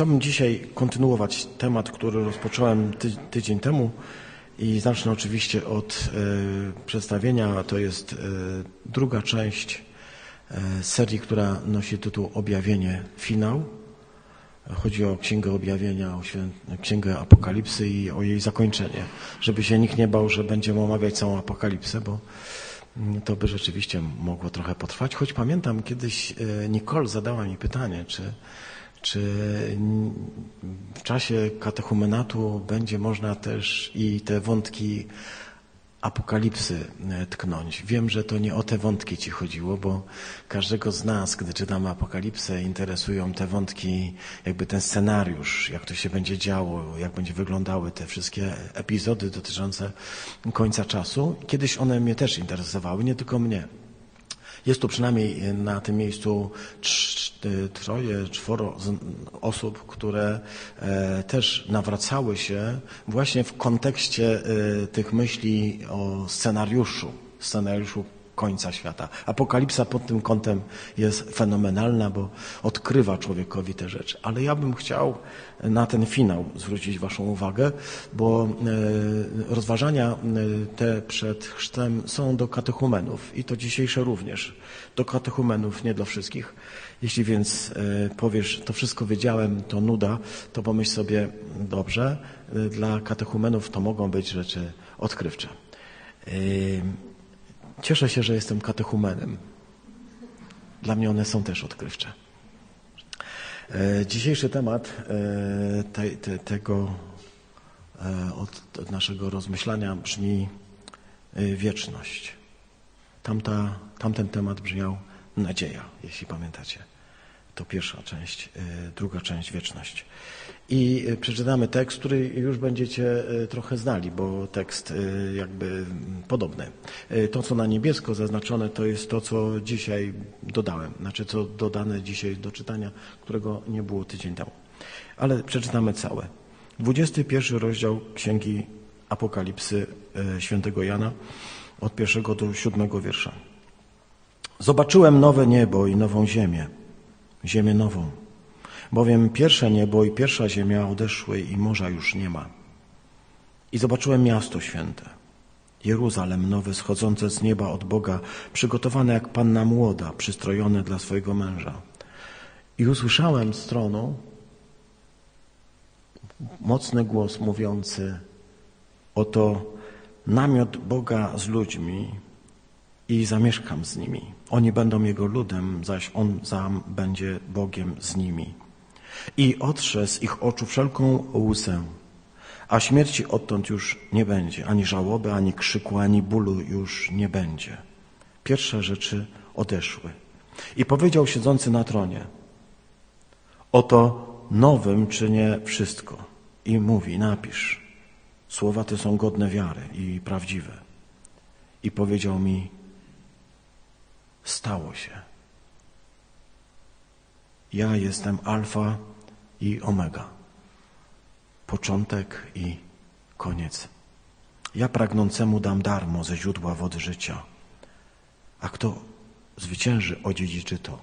Chciałbym dzisiaj kontynuować temat, który rozpocząłem ty, tydzień temu i zacznę oczywiście od e, przedstawienia. To jest e, druga część e, serii, która nosi tytuł Objawienie Finał. Chodzi o Księgę Objawienia, o. Księgę Apokalipsy i o jej zakończenie. Żeby się nikt nie bał, że będziemy omawiać całą Apokalipsę, bo mm, to by rzeczywiście mogło trochę potrwać. Choć pamiętam, kiedyś Nicole zadała mi pytanie, czy czy w czasie katechumenatu będzie można też i te wątki apokalipsy e, tknąć? Wiem, że to nie o te wątki ci chodziło, bo każdego z nas, gdy czytamy apokalipsę, interesują te wątki, jakby ten scenariusz, jak to się będzie działo, jak będzie wyglądały te wszystkie epizody dotyczące końca czasu. Kiedyś one mnie też interesowały, nie tylko mnie. Jest tu przynajmniej na tym miejscu troje, czworo osób, które e, też nawracały się właśnie w kontekście e, tych myśli o scenariuszu, scenariuszu końca świata. Apokalipsa pod tym kątem jest fenomenalna, bo odkrywa człowiekowi te rzeczy. Ale ja bym chciał na ten finał zwrócić Waszą uwagę, bo e, rozważania e, te przed chrztem są do katechumenów i to dzisiejsze również. Do katechumenów, nie dla wszystkich. Jeśli więc e, powiesz, to wszystko wiedziałem, to nuda, to pomyśl sobie, dobrze, dla katechumenów to mogą być rzeczy odkrywcze. Cieszę się, że jestem katechumenem. Dla mnie one są też odkrywcze. E, dzisiejszy temat e, te, te, tego e, od, od, naszego rozmyślania brzmi wieczność. Tamta, tamten temat brzmiał nadzieja, jeśli pamiętacie. To pierwsza część, druga część wieczność. I e, przeczytamy tekst, który już będziecie e, trochę znali, bo tekst jakby podobny. To, co na niebiesko zaznaczone, to jest to, co dzisiaj dodałem, znaczy co dodane dzisiaj do czytania, którego nie było tydzień temu. Ale przeczytamy całe. 21 rozdział Księgi Apokalipsy świętego Jana od pierwszego do siódmego wiersza. Zobaczyłem nowe niebo i nową ziemię, ziemię nową bowiem pierwsze niebo i pierwsza ziemia odeszły i morza już nie ma. I zobaczyłem miasto święte, Jeruzalem nowe, schodzące z nieba od Boga, przygotowane jak panna młoda, przystrojone dla swojego męża. I usłyszałem z tronu mocny głos mówiący, oto namiot Boga z ludźmi i zamieszkam z nimi. Oni będą Jego ludem, zaś On sam będzie Bogiem z nimi i otrze z ich oczu wszelką łusę, a śmierci odtąd już nie będzie, ani żałoby, ani krzyku, ani bólu już nie będzie. Pierwsze rzeczy odeszły. I powiedział siedzący na tronie, oto nowym czynię wszystko. I mówi, napisz, słowa te są godne wiary i prawdziwe. I powiedział mi, stało się. Ja jestem Alfa i Omega. Początek i koniec. Ja pragnącemu dam darmo ze źródła wody życia. A kto zwycięży, odziedziczy to.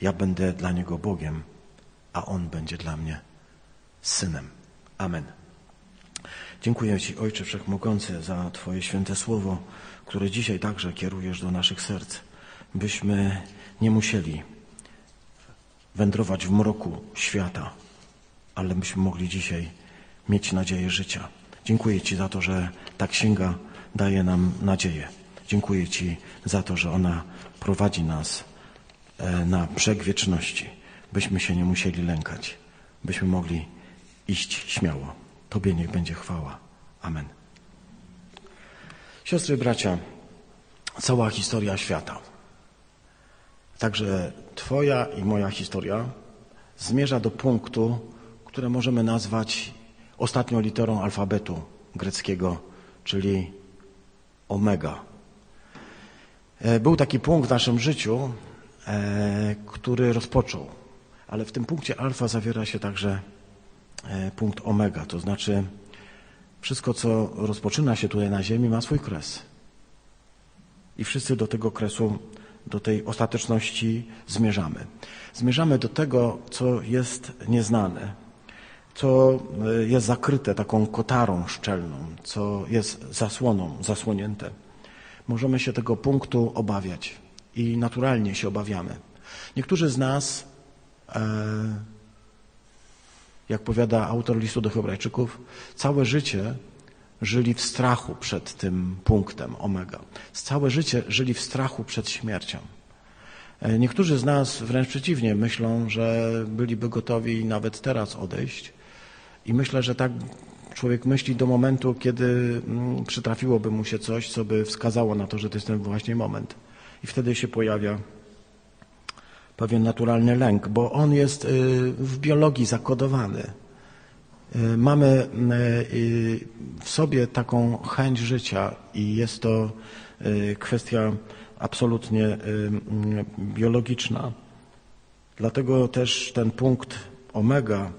Ja będę dla niego Bogiem, a on będzie dla mnie synem. Amen. Dziękuję Ci, Ojcze Wszechmogący, za Twoje święte słowo, które dzisiaj także kierujesz do naszych serc, byśmy nie musieli wędrować w mroku świata, ale byśmy mogli dzisiaj mieć nadzieję życia. Dziękuję Ci za to, że ta księga daje nam nadzieję. Dziękuję Ci za to, że ona prowadzi nas e, na brzeg wieczności, byśmy się nie musieli lękać, byśmy mogli iść śmiało. Tobie niech będzie chwała. Amen. Siostry bracia, cała historia świata Także Twoja i moja historia zmierza do punktu, które możemy nazwać ostatnią literą alfabetu greckiego, czyli omega. E, był taki punkt w naszym życiu, e, który rozpoczął, ale w tym punkcie alfa zawiera się także punkt omega, to znaczy wszystko, co rozpoczyna się tutaj na Ziemi, ma swój kres. I wszyscy do tego kresu do tej ostateczności zmierzamy. Zmierzamy do tego, co jest nieznane, co e, jest zakryte taką kotarą szczelną, co jest zasłoną, zasłonięte. Możemy się tego punktu obawiać i naturalnie się obawiamy. Niektórzy z nas, e, jak powiada autor listu do Hebrajczyków, całe życie żyli w strachu przed tym punktem omega. Całe życie żyli w strachu przed śmiercią. E, niektórzy z nas wręcz przeciwnie myślą, że byliby gotowi nawet teraz odejść. I myślę, że tak człowiek myśli do momentu, kiedy mm, przytrafiłoby mu się coś, co by wskazało na to, że to jest ten właśnie moment. I wtedy się pojawia pewien naturalny lęk, bo on jest y, w biologii zakodowany. Y, mamy y, w sobie taką chęć życia i jest to kwestia absolutnie biologiczna. Dlatego też ten punkt omega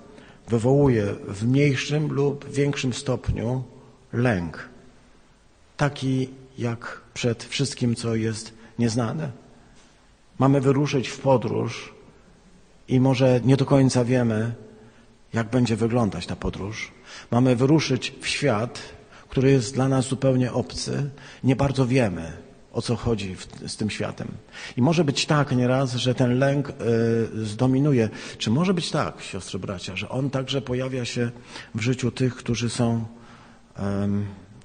wywołuje w mniejszym lub większym stopniu lęk. Taki jak przed wszystkim, co jest nieznane. Mamy wyruszyć w podróż i może nie do końca wiemy, jak będzie wyglądać ta podróż. Mamy wyruszyć w świat, który jest dla nas zupełnie obcy. Nie bardzo wiemy, o co chodzi w, z tym światem. I może być tak nieraz, że ten lęk y, zdominuje. Czy może być tak, siostry bracia, że on także pojawia się w życiu tych, którzy są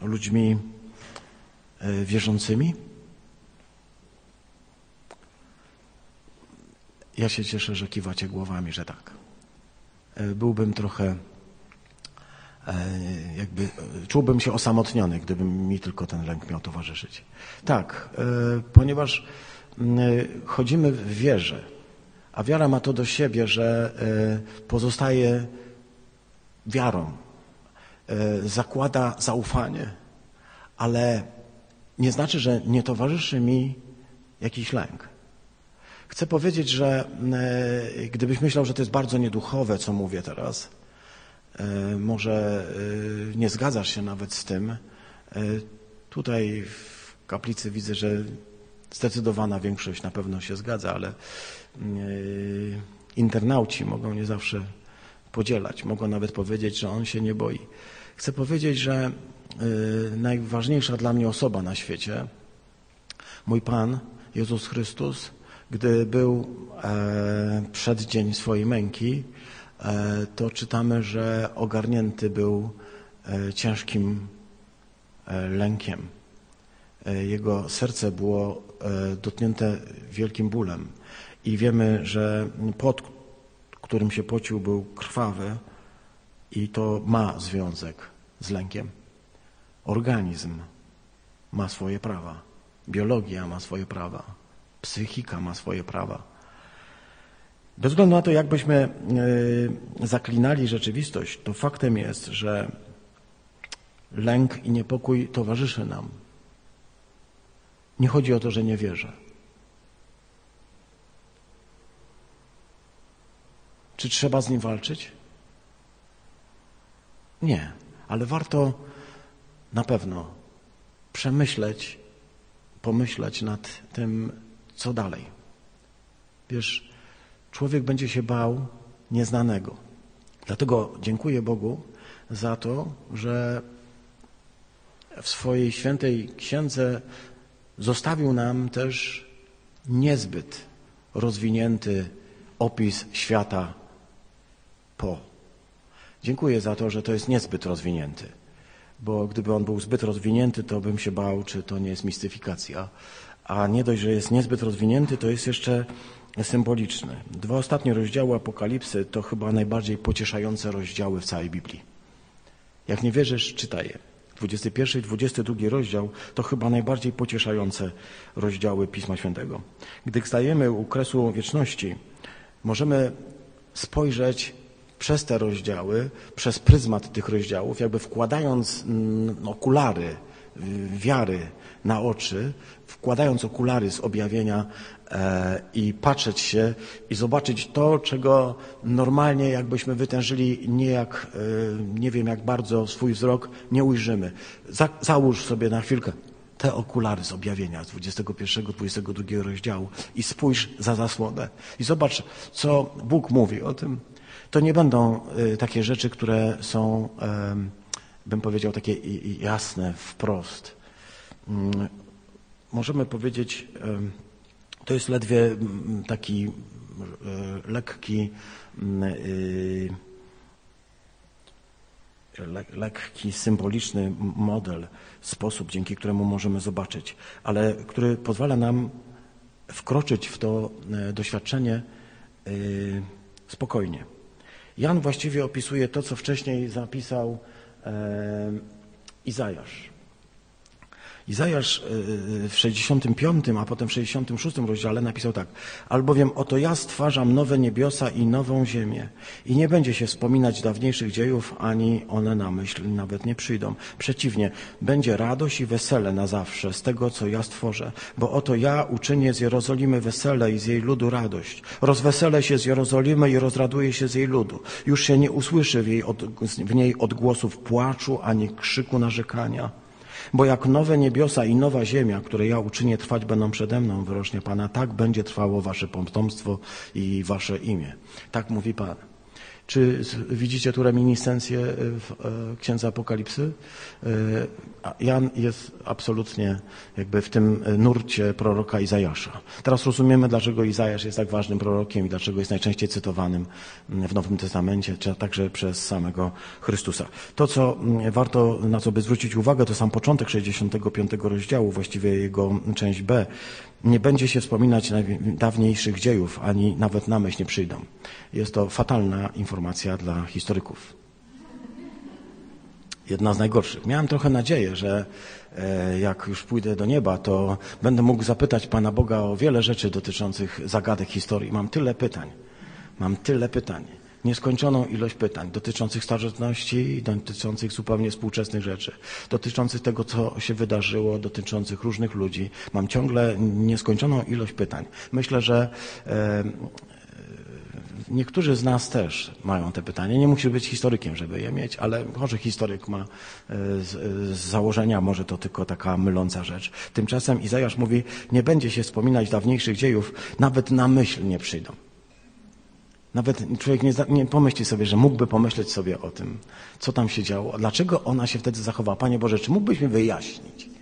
y, ludźmi y, wierzącymi? Ja się cieszę, że kiwacie głowami, że tak. E, byłbym trochę, e, jakby, czułbym się osamotniony, gdyby mi tylko ten lęk miał towarzyszyć. Tak, e, ponieważ chodzimy w wierze, a wiara ma to do siebie, że pozostaje wiarą, zakłada zaufanie, ale nie znaczy, że nie towarzyszy mi jakiś lęk. Chcę powiedzieć, że e, gdybyś myślał, że to jest bardzo nieduchowe, co mówię teraz, e, może e, nie zgadzasz się nawet z tym. Tutaj w kaplicy widzę, że zdecydowana większość na pewno się zgadza, ale internauci mogą nie zawsze podzielać, mogą nawet powiedzieć, że on się nie boi. Chcę powiedzieć, że najważniejsza dla mnie osoba na świecie, mój Pan, Jezus Chrystus, gdy był e, przeddzień swojej męki, e, to czytamy, że ogarnięty był e, ciężkim lękiem. Jego serce było dotknięte wielkim bólem. I wiemy, że pot, którym się pocił, był krwawy i to ma związek z lękiem. Organizm ma swoje prawa, biologia ma swoje prawa. Psychika ma swoje prawa. Bez względu na to, jakbyśmy e, zaklinali rzeczywistość, to faktem jest, że lęk i niepokój towarzyszy nam. Nie chodzi o to, że nie wierzę. Czy trzeba z nim walczyć? Nie, ale warto na pewno przemyśleć, pomyśleć nad tym, co dalej? Wiesz, człowiek będzie się bał nieznanego. Dlatego dziękuję Bogu za to, że w swojej świętej księdze zostawił nam też niezbyt rozwinięty opis świata po. Dziękuję za to, że to jest niezbyt rozwinięty, bo gdyby on był zbyt rozwinięty, to bym się bał, czy to nie jest mistyfikacja, a nie dość, że jest niezbyt rozwinięty, to jest jeszcze symboliczny. Dwa ostatnie rozdziały Apokalipsy to chyba najbardziej pocieszające rozdziały w całej Biblii. Jak nie wierzysz, czytaj je. 21 i 22 rozdział to chyba najbardziej pocieszające rozdziały Pisma Świętego. Gdy stajemy u kresu wieczności, możemy spojrzeć przez te rozdziały, przez pryzmat tych rozdziałów, jakby wkładając mm, okulary wiary na oczy, wkładając okulary z objawienia e, i patrzeć się i zobaczyć to, czego normalnie jakbyśmy wytężyli nie jak, e, nie wiem jak bardzo swój wzrok, nie ujrzymy. Za, załóż sobie na chwilkę te okulary z objawienia z 21-22 rozdziału i spójrz za zasłonę i zobacz, co Bóg mówi o tym. To nie będą y, takie rzeczy, które są, bym powiedział, takie jasne, wprost. Mm, możemy powiedzieć, to jest ledwie taki e, lekki, y, lekki, symboliczny model, sposób, dzięki któremu możemy zobaczyć, ale który pozwala nam wkroczyć w to e, doświadczenie spokojnie. Jan właściwie opisuje to, co wcześniej zapisał e, Izajasz. Izajasz y, y, w 65, a potem w 66 rozdziale napisał tak. Albowiem oto ja stwarzam nowe niebiosa i nową ziemię i nie będzie się wspominać dawniejszych dziejów, ani one na myśl nawet nie przyjdą. Przeciwnie, będzie radość i wesele na zawsze z tego, co ja stworzę. Bo oto ja uczynię z Jerozolimy wesele i z jej ludu radość. Rozweselę się z Jerozolimy i rozraduję się z jej ludu. Już się nie usłyszy w, jej od, w niej odgłosów płaczu, ani krzyku narzekania. Bo jak nowe niebiosa i nowa ziemia, które ja uczynię trwać będą przede mną, wyrocznie Pana, tak będzie trwało wasze potomstwo i wasze imię. Tak mówi Pan. Czy widzicie tu reminiscencję e, w e, Księdze Apokalipsy? E, Jan jest absolutnie jakby w tym nurcie proroka Izajasza. Teraz rozumiemy, dlaczego Izajasz jest tak ważnym prorokiem i dlaczego jest najczęściej cytowanym w Nowym Testamencie, czy także przez samego Chrystusa. To, co warto, na co by zwrócić uwagę, to sam początek 65 rozdziału, właściwie jego część B, nie będzie się wspominać dawniejszych dziejów, ani nawet na myśl nie przyjdą. Jest to fatalna informacja dla historyków. Jedna z najgorszych. Miałem trochę nadzieję, że e, jak już pójdę do nieba, to będę mógł zapytać Pana Boga o wiele rzeczy dotyczących zagadek historii. Mam tyle pytań. Mam tyle pytań nieskończoną ilość pytań dotyczących starożytności dotyczących zupełnie współczesnych rzeczy, dotyczących tego, co się wydarzyło, dotyczących różnych ludzi. Mam ciągle nieskończoną ilość pytań. Myślę, że e, niektórzy z nas też mają te pytania. Nie musi być historykiem, żeby je mieć, ale może historyk ma e, z, z założenia, może to tylko taka myląca rzecz. Tymczasem Izajasz mówi, nie będzie się wspominać dawniejszych dziejów, nawet na myśl nie przyjdą. Nawet człowiek nie, nie, pomyśli sobie, że mógłby pomyśleć sobie o tym, co tam się działo, dlaczego ona się wtedy zachowała. Panie Boże, czy mógłbyś mi wyjaśnić?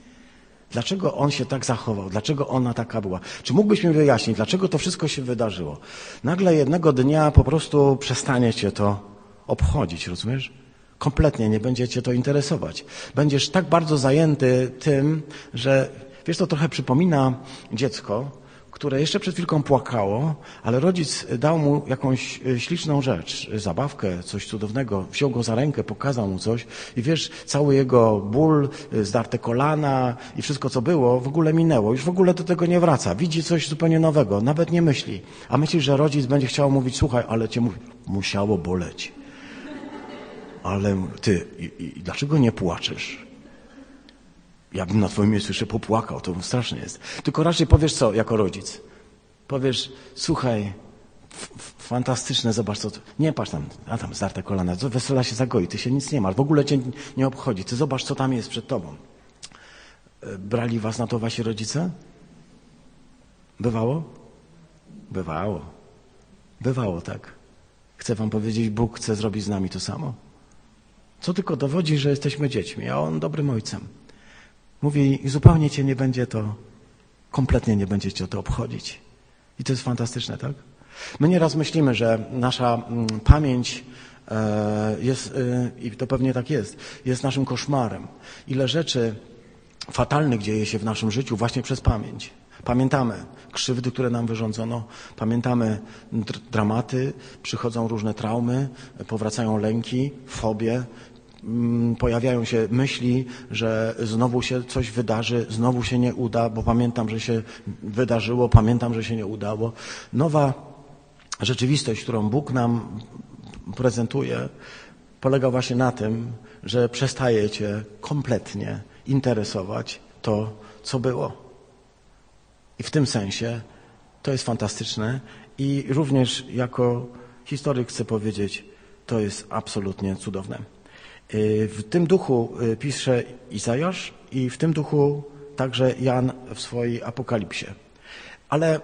Dlaczego on się tak zachował? Dlaczego ona taka była? Czy mógłbyś mi wyjaśnić, dlaczego to wszystko się wydarzyło? Nagle jednego dnia po prostu przestanie cię to obchodzić, rozumiesz? Kompletnie nie będzie cię to interesować. Będziesz tak bardzo zajęty tym, że wiesz, to trochę przypomina dziecko, które jeszcze przed chwilką płakało, ale rodzic dał mu jakąś e, śliczną rzecz, zabawkę, coś cudownego, wziął go za rękę, pokazał mu coś i wiesz, cały jego ból, e, zdarte kolana i wszystko co było w ogóle minęło, już w ogóle do tego nie wraca, widzi coś zupełnie nowego, nawet nie myśli, a myśli, że rodzic będzie chciał mówić, słuchaj, ale cię musiało boleć. Ale ty, i, i, dlaczego nie płaczesz? Ja bym na twoim miejscu jeszcze popłakał, to strasznie jest. Tylko raczej powiesz co, jako rodzic? Powiesz, słuchaj, fantastyczne, zobacz co. Nie patrz tam, a tam zdarte kolana, wesela się zagoi, ty się nic nie masz, w ogóle cię nie obchodzi, ty zobacz co tam jest przed tobą. E, brali was na to wasi rodzice? Bywało? Bywało. Bywało, tak. Chcę wam powiedzieć, Bóg chce zrobić z nami to samo. Co tylko dowodzi, że jesteśmy dziećmi, a On dobrym ojcem. Mówi, zupełnie cię nie będzie to, kompletnie nie będzie cię to obchodzić. I to jest fantastyczne, tak? My nieraz myślimy, że nasza mm, pamięć e, jest, e, i to pewnie tak jest, jest naszym koszmarem. Ile rzeczy fatalnych dzieje się w naszym życiu właśnie przez pamięć. Pamiętamy krzywdy, które nam wyrządzono, pamiętamy dramaty, przychodzą różne traumy, powracają lęki, fobie, pojawiają się myśli, że znowu się coś wydarzy, znowu się nie uda, bo pamiętam, że się wydarzyło, pamiętam, że się nie udało. Nowa rzeczywistość, którą Bóg nam prezentuje, polega właśnie na tym, że przestaje cię kompletnie interesować to, co było. I w tym sensie to jest fantastyczne i również jako historyk chcę powiedzieć, to jest absolutnie cudowne. Y, w tym duchu y, pisze Izajasz i w tym duchu także Jan w swojej apokalipsie. Ale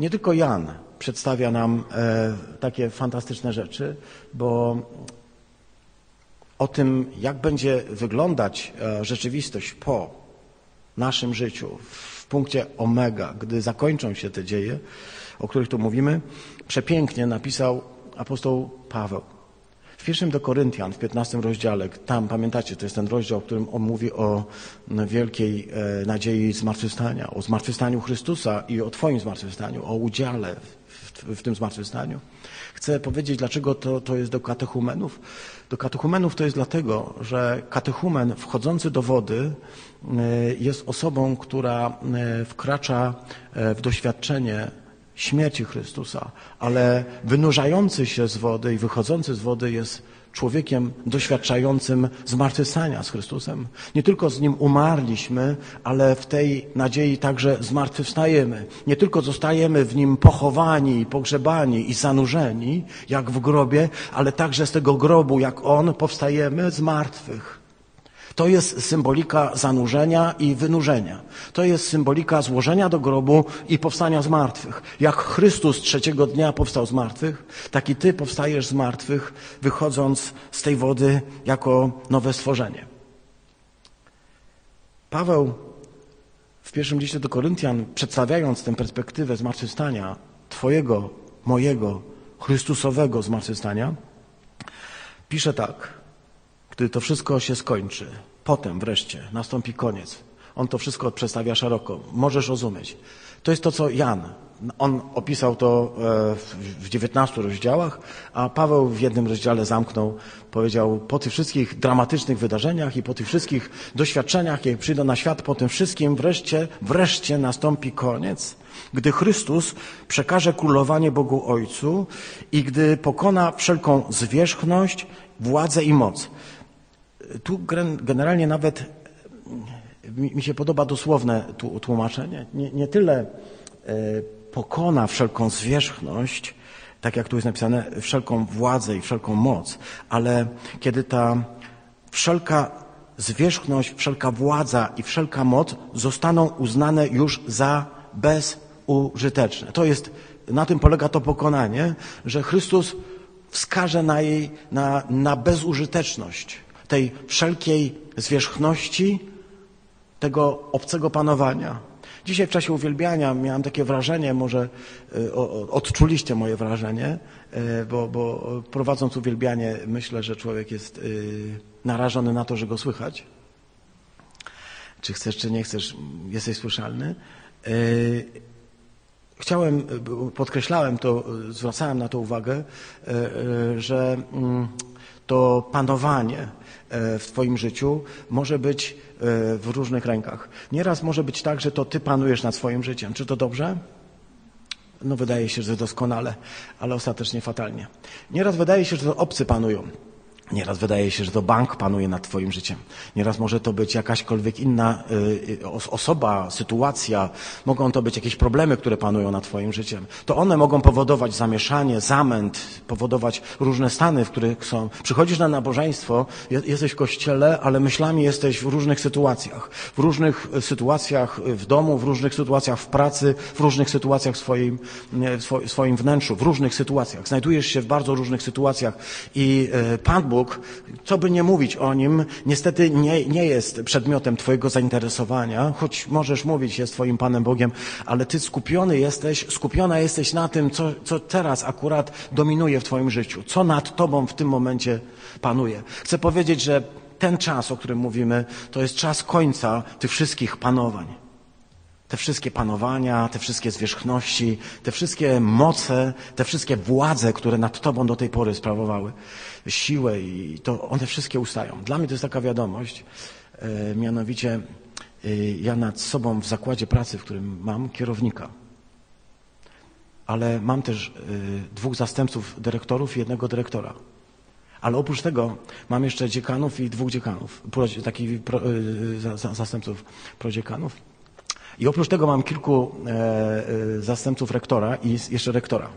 nie tylko Jan przedstawia nam e, takie fantastyczne rzeczy, bo o tym, jak będzie wyglądać e, rzeczywistość po naszym życiu, w punkcie omega, gdy zakończą się te dzieje, o których tu mówimy, przepięknie napisał apostoł Paweł. W pierwszym do Koryntian, w 15 rozdziale, tam pamiętacie, to jest ten rozdział, w którym on mówi o wielkiej e, nadziei zmartwychwstania, o zmartwychwstaniu Chrystusa i o Twoim zmartwychwstaniu, o udziale w, w tym zmartwychwstaniu. Chcę powiedzieć, dlaczego to, to jest do katechumenów. Do katechumenów to jest dlatego, że katechumen wchodzący do wody e, jest osobą, która e, wkracza w doświadczenie śmierci Chrystusa, ale wynurzający się z wody i wychodzący z wody jest człowiekiem doświadczającym zmartwychwstania z Chrystusem. Nie tylko z Nim umarliśmy, ale w tej nadziei także zmartwychwstajemy. Nie tylko zostajemy w Nim pochowani, pogrzebani i zanurzeni, jak w grobie, ale także z tego grobu, jak On, powstajemy z martwych. To jest symbolika zanurzenia i wynurzenia. To jest symbolika złożenia do grobu i powstania z martwych. Jak Chrystus trzeciego dnia powstał z martwych, tak i Ty powstajesz z martwych, wychodząc z tej wody jako nowe stworzenie. Paweł w pierwszym liście do Koryntian, przedstawiając tę perspektywę zmartwychwstania, Twojego, mojego, Chrystusowego zmartwychwstania, pisze tak. Gdy to wszystko się skończy, potem wreszcie nastąpi koniec. On to wszystko przedstawia szeroko. Możesz rozumieć. To jest to, co Jan. On opisał to e, w 19 rozdziałach, a Paweł w jednym rozdziale zamknął, powiedział, po tych wszystkich dramatycznych wydarzeniach i po tych wszystkich doświadczeniach, jakie przyjdą na świat, po tym wszystkim wreszcie, wreszcie nastąpi koniec, gdy Chrystus przekaże królowanie Bogu Ojcu i gdy pokona wszelką zwierzchność, władzę i moc tu generalnie nawet mi się podoba dosłowne tłumaczenie. Nie, nie tyle e, pokona wszelką zwierzchność, tak jak tu jest napisane, wszelką władzę i wszelką moc, ale kiedy ta wszelka zwierzchność, wszelka władza i wszelka moc zostaną uznane już za bezużyteczne. To jest, na tym polega to pokonanie, że Chrystus wskaże na jej, na, na bezużyteczność tej wszelkiej zwierzchności, tego obcego panowania. Dzisiaj w czasie uwielbiania miałem takie wrażenie, może e, odczuliście moje wrażenie, e, bo, bo prowadząc uwielbianie myślę, że człowiek jest e, narażony na to, że go słychać. Czy chcesz, czy nie chcesz, jesteś słyszalny. Chciałem, podkreślałem to, zwracałem na to uwagę, że mm, to panowanie E, w Twoim życiu może być e, w różnych rękach. Nieraz może być tak, że to Ty panujesz nad swoim życiem. Czy to dobrze? No wydaje się, że doskonale, ale ostatecznie fatalnie. Nieraz wydaje się, że to obcy panują. Nieraz wydaje się, że to bank panuje nad Twoim życiem. Nieraz może to być jakaśkolwiek inna y, osoba, sytuacja. Mogą to być jakieś problemy, które panują nad Twoim życiem. To one mogą powodować zamieszanie, zamęt, powodować różne stany, w których są. Przychodzisz na nabożeństwo, jesteś w kościele, ale myślami jesteś w różnych sytuacjach. W różnych sytuacjach w domu, w różnych sytuacjach w pracy, w różnych sytuacjach w swoim, w swoim wnętrzu, w różnych sytuacjach. Znajdujesz się w bardzo różnych sytuacjach i y, Pan Bóg Bóg, co by nie mówić o nim, niestety nie, nie jest przedmiotem Twojego zainteresowania, choć możesz mówić, jest Twoim Panem Bogiem, ale Ty skupiony jesteś, skupiona jesteś na tym, co, co teraz akurat dominuje w Twoim życiu, co nad Tobą w tym momencie panuje. Chcę powiedzieć, że ten czas, o którym mówimy, to jest czas końca tych wszystkich panowań. Te wszystkie panowania, te wszystkie zwierzchności, te wszystkie moce, te wszystkie władze, które nad Tobą do tej pory sprawowały siłę i to one wszystkie ustają. Dla mnie to jest taka wiadomość, e, mianowicie e, ja nad sobą w zakładzie pracy, w którym mam kierownika, ale mam też e, dwóch zastępców dyrektorów i jednego dyrektora. Ale oprócz tego mam jeszcze dziekanów i dwóch dziekanów, takich zastępców prodziekanów. I oprócz tego mam kilku zastępców rektora i jeszcze rektora.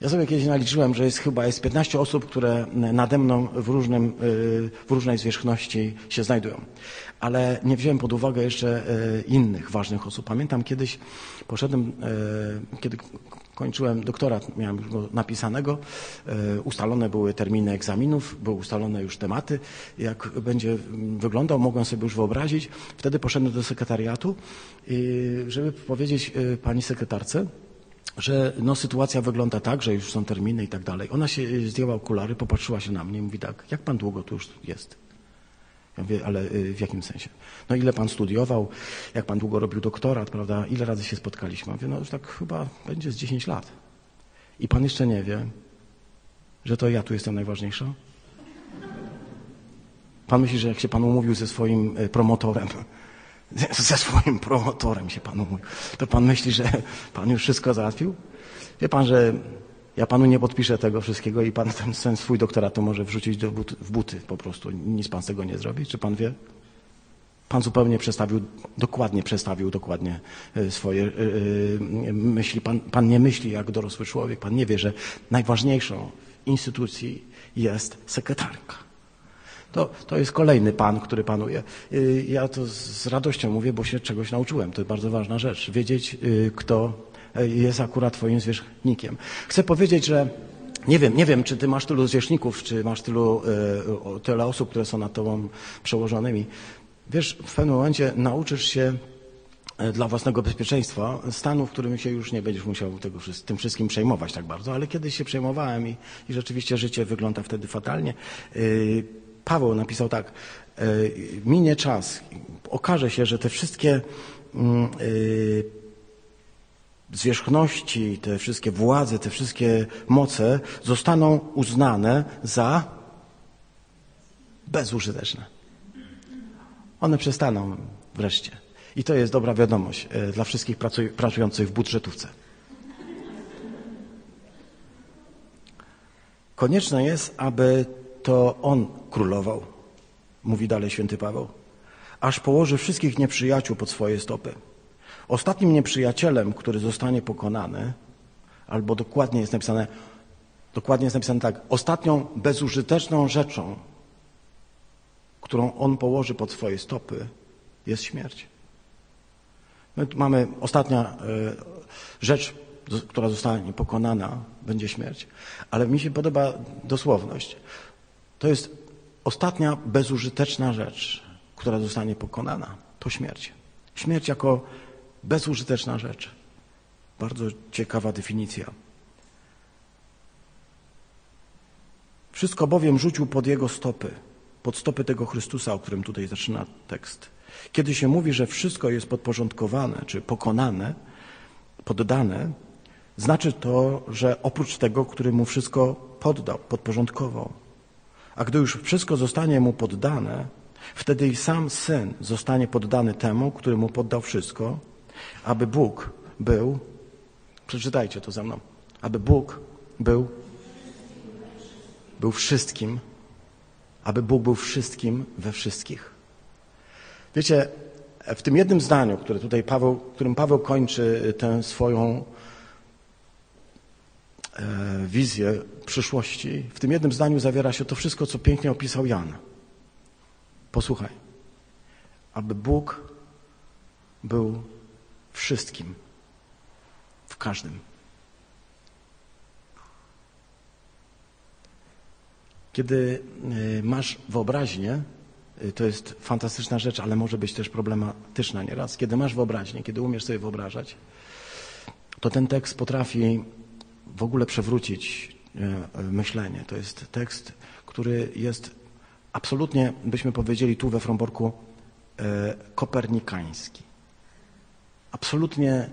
Ja sobie kiedyś naliczyłem, że jest chyba jest 15 osób, które nade mną w, różnym, y, w różnej zwierzchności się znajdują. Ale nie wziąłem pod uwagę jeszcze innych ważnych osób. Pamiętam kiedyś poszedłem, kiedy kończyłem doktorat, miałem już go napisanego, ustalone były terminy egzaminów, były ustalone już tematy, jak będzie wyglądał, mogłem sobie już wyobrazić. Wtedy poszedłem do sekretariatu, żeby powiedzieć pani sekretarce, że no, sytuacja wygląda tak, że już są terminy i tak dalej. Ona się zdjęła okulary, popatrzyła się na mnie i mówi tak, jak pan długo tu już jest? Ja mówię, ale y, w jakim sensie? No ile pan studiował, jak pan długo robił doktorat, prawda? Ile razy się spotkaliśmy? Ja mówię, no już tak chyba będzie z 10 lat. I pan jeszcze nie wie, że to ja tu jestem najważniejsza? Pan myśli, że jak się pan umówił ze swoim y, promotorem, ze swoim promotorem się panu mówi. To pan myśli, że pan już wszystko załatwił? Wie pan, że ja panu nie podpiszę tego wszystkiego i pan ten, ten swój doktorat to może wrzucić do w buty po prostu. Nic pan z tego nie zrobi. Czy pan wie? Pan zupełnie przestawił, dokładnie przestawił dokładnie e, swoje yy, myśli. Pan, pan nie myśli jak dorosły człowiek. Pan nie wie, że najważniejszą instytucji jest sekretarka. To, to jest kolejny pan, który panuje. Ja to z radością mówię, bo się czegoś nauczyłem. To jest bardzo ważna rzecz. Wiedzieć, kto jest akurat twoim zwierzchnikiem. Chcę powiedzieć, że nie wiem, nie wiem, czy ty masz tylu zwierzchników, czy masz tylu, tyle osób, które są nad tobą przełożonymi. Wiesz, w pewnym momencie nauczysz się dla własnego bezpieczeństwa stanu, w którym się już nie będziesz musiał tego, tym wszystkim przejmować tak bardzo, ale kiedyś się przejmowałem i, i rzeczywiście życie wygląda wtedy fatalnie. Paweł napisał tak, e, minie czas, okaże się, że te wszystkie mm, e, zwierzchności, te wszystkie władze, te wszystkie moce zostaną uznane za bezużyteczne. One przestaną wreszcie. I to jest dobra wiadomość e, dla wszystkich pracujących w budżetówce. Konieczne jest, aby to On królował, mówi dalej święty Paweł, aż położy wszystkich nieprzyjaciół pod swoje stopy. Ostatnim nieprzyjacielem, który zostanie pokonany, albo dokładnie jest napisane, dokładnie jest napisane tak, ostatnią bezużyteczną rzeczą, którą On położy pod swoje stopy, jest śmierć. My mamy ostatnia y, rzecz, która zostanie pokonana, będzie śmierć. Ale mi się podoba dosłowność. To jest ostatnia bezużyteczna rzecz, która zostanie pokonana. To śmierć. Śmierć jako bezużyteczna rzecz. Bardzo ciekawa definicja. Wszystko bowiem rzucił pod jego stopy, pod stopy tego Chrystusa, o którym tutaj zaczyna tekst. Kiedy się mówi, że wszystko jest podporządkowane czy pokonane, poddane, znaczy to, że oprócz tego, który mu wszystko poddał, podporządkował, a gdy już wszystko zostanie mu poddane, wtedy i sam syn zostanie poddany temu, który mu poddał wszystko, aby Bóg był, przeczytajcie to ze mną, aby Bóg był, był wszystkim, aby Bóg był wszystkim we wszystkich. Wiecie, w tym jednym zdaniu, które tutaj Paweł, którym Paweł kończy tę swoją E, wizję przyszłości, w tym jednym zdaniu zawiera się to wszystko, co pięknie opisał Jan. Posłuchaj. Aby Bóg był wszystkim, w każdym. Kiedy e, masz wyobraźnię, e, to jest fantastyczna rzecz, ale może być też problematyczna nieraz. Kiedy masz wyobraźnię, kiedy umiesz sobie wyobrażać, to ten tekst potrafi w ogóle przewrócić e, myślenie. To jest tekst, który jest absolutnie, byśmy powiedzieli tu we Fromborku, kopernikański. Absolutnie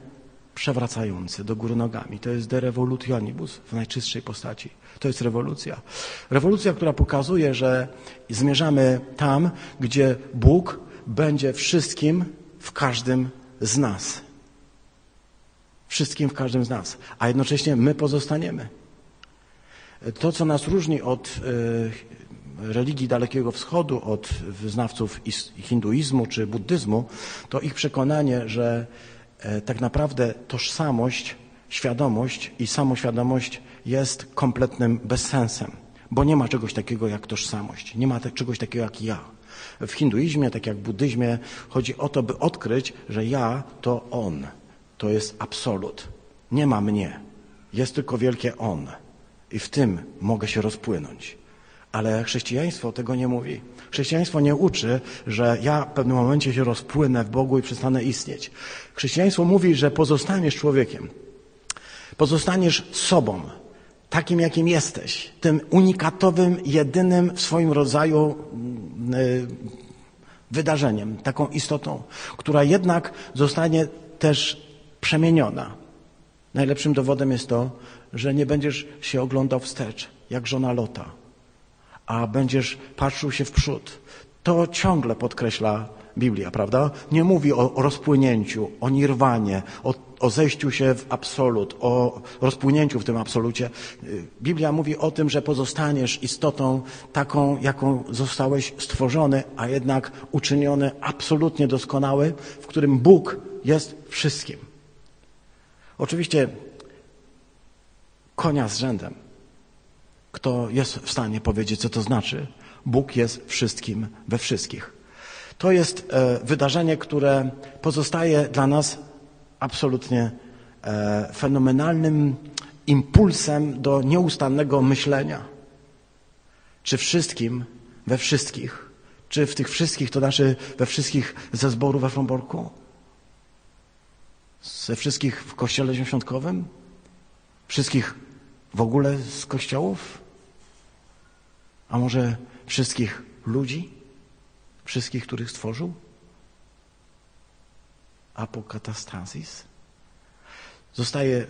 przewracający do góry nogami. To jest de revolutionibus w najczystszej postaci. To jest rewolucja. Rewolucja, która pokazuje, że zmierzamy tam, gdzie Bóg będzie wszystkim w każdym z nas wszystkim w każdym z nas, a jednocześnie my pozostaniemy. To, co nas różni od e, religii Dalekiego Wschodu, od wyznawców hinduizmu czy buddyzmu, to ich przekonanie, że e, tak naprawdę tożsamość świadomość i samoświadomość jest kompletnym bezsensem, bo nie ma czegoś takiego jak tożsamość, nie ma czegoś takiego jak ja. W hinduizmie, tak jak w buddyzmie, chodzi o to, by odkryć, że ja to on. To jest absolut. Nie ma mnie. Jest tylko wielkie on. I w tym mogę się rozpłynąć. Ale chrześcijaństwo tego nie mówi. Chrześcijaństwo nie uczy, że ja w pewnym momencie się rozpłynę w Bogu i przestanę istnieć. Chrześcijaństwo mówi, że pozostaniesz człowiekiem. Pozostaniesz sobą, takim jakim jesteś, tym unikatowym, jedynym w swoim rodzaju mm, y, wydarzeniem, taką istotą, która jednak zostanie też przemieniona. Najlepszym dowodem jest to, że nie będziesz się oglądał wstecz, jak żona Lota, a będziesz patrzył się w przód. To ciągle podkreśla Biblia, prawda? Nie mówi o rozpłynięciu, o nirwanie, o, o zejściu się w absolut, o rozpłynięciu w tym absolucie. Biblia mówi o tym, że pozostaniesz istotą taką, jaką zostałeś stworzony, a jednak uczyniony absolutnie doskonały, w którym Bóg jest wszystkim. Oczywiście konia z rzędem. Kto jest w stanie powiedzieć, co to znaczy? Bóg jest wszystkim we wszystkich. To jest e, wydarzenie, które pozostaje dla nas absolutnie e, fenomenalnym impulsem do nieustannego myślenia. Czy wszystkim, we wszystkich? Czy w tych wszystkich, to znaczy we wszystkich ze zboru we Fromborku? Ze wszystkich w kościele świątkowym? Wszystkich w ogóle z kościołów? A może wszystkich ludzi? Wszystkich, których stworzył? Apokatastasis? Zostaje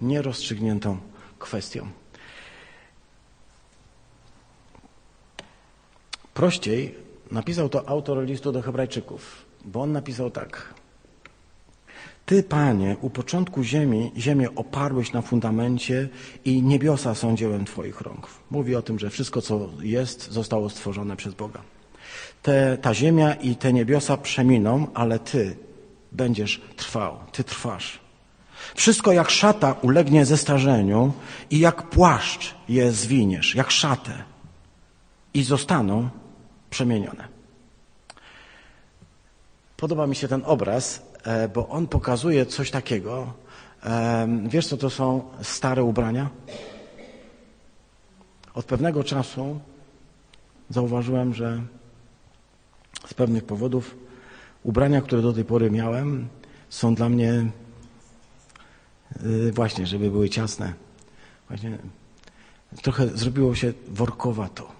nierozstrzygniętą kwestią. Prościej napisał to autor listu do Hebrajczyków, bo on napisał tak. Ty, Panie, u początku ziemi, ziemię oparłeś na fundamencie i niebiosa są dziełem Twoich rąk. Mówi o tym, że wszystko, co jest, zostało stworzone przez Boga. Te, ta ziemia i te niebiosa przeminą, ale Ty będziesz trwał. Ty trwasz. Wszystko jak szata ulegnie zestarzeniu i jak płaszcz je zwiniesz, jak szatę i zostaną przemienione. Podoba mi się ten obraz, bo on pokazuje coś takiego. E, wiesz, co to są stare ubrania? Od pewnego czasu zauważyłem, że z pewnych powodów ubrania, które do tej pory miałem, są dla mnie e, właśnie, żeby były ciasne. Właśnie trochę zrobiło się workowato.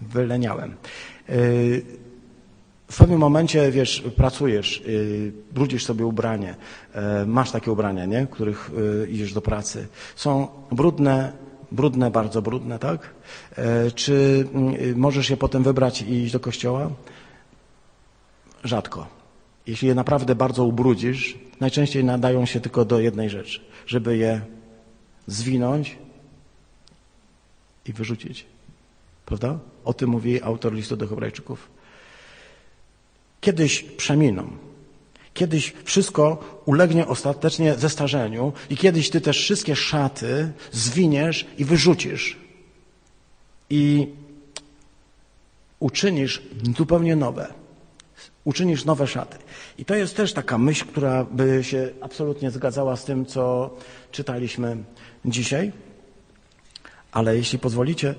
Wyleniałem w pewnym momencie, wiesz, pracujesz, yy, brudzisz sobie ubranie, yy, masz takie ubrania, nie? których yy, idziesz do pracy. Są brudne, brudne, bardzo brudne, tak? Yy, czy yy, możesz je potem wybrać i iść do kościoła? Rzadko. Jeśli je naprawdę bardzo ubrudzisz, najczęściej nadają się tylko do jednej rzeczy, żeby je zwinąć i wyrzucić. Prawda? O tym mówi autor listu do Hebrajczyków kiedyś przeminą. Kiedyś wszystko ulegnie ostatecznie zestarzeniu i kiedyś ty też wszystkie szaty zwiniesz i wyrzucisz. I uczynisz zupełnie nowe. Uczynisz nowe szaty. I to jest też taka myśl, która by się absolutnie zgadzała z tym, co czytaliśmy dzisiaj. Ale jeśli pozwolicie,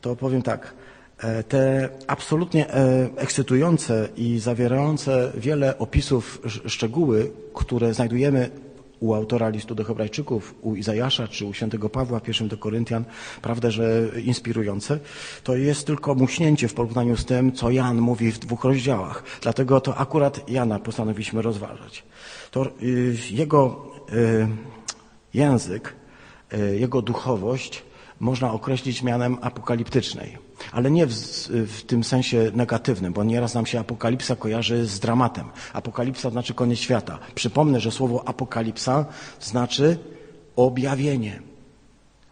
to powiem tak. E, te absolutnie e, ekscytujące i zawierające wiele opisów szczegóły, które znajdujemy u autora listu do Hebrajczyków, u Izajasza czy u świętego Pawła, pierwszym do Koryntian, prawda, że inspirujące, to jest tylko muśnięcie w porównaniu z tym, co Jan mówi w dwóch rozdziałach. Dlatego to akurat Jana postanowiliśmy rozważać. To y, jego y, język, y, jego duchowość można określić mianem apokaliptycznej. Ale nie w, w, tym sensie negatywnym, bo nieraz nam się apokalipsa kojarzy z dramatem. Apokalipsa znaczy koniec świata. Przypomnę, że słowo apokalipsa znaczy objawienie,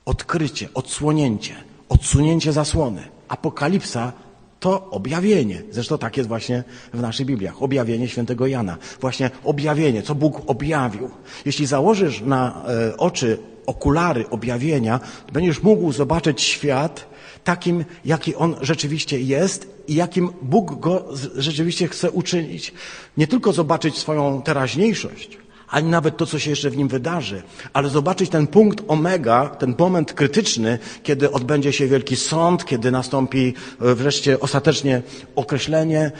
odkrycie, odsłonięcie, odsunięcie zasłony. Apokalipsa to objawienie. Zresztą tak jest właśnie w naszych Bibliach. Objawienie świętego Jana. Właśnie objawienie, co Bóg objawił. Jeśli założysz na e, oczy okulary objawienia, będziesz mógł zobaczyć świat takim, jaki on rzeczywiście jest i jakim Bóg go rzeczywiście chce uczynić. Nie tylko zobaczyć swoją teraźniejszość, ani nawet to, co się jeszcze w nim wydarzy, ale zobaczyć ten punkt omega, ten moment krytyczny, kiedy odbędzie się wielki sąd, kiedy nastąpi e, wreszcie ostatecznie określenie, e,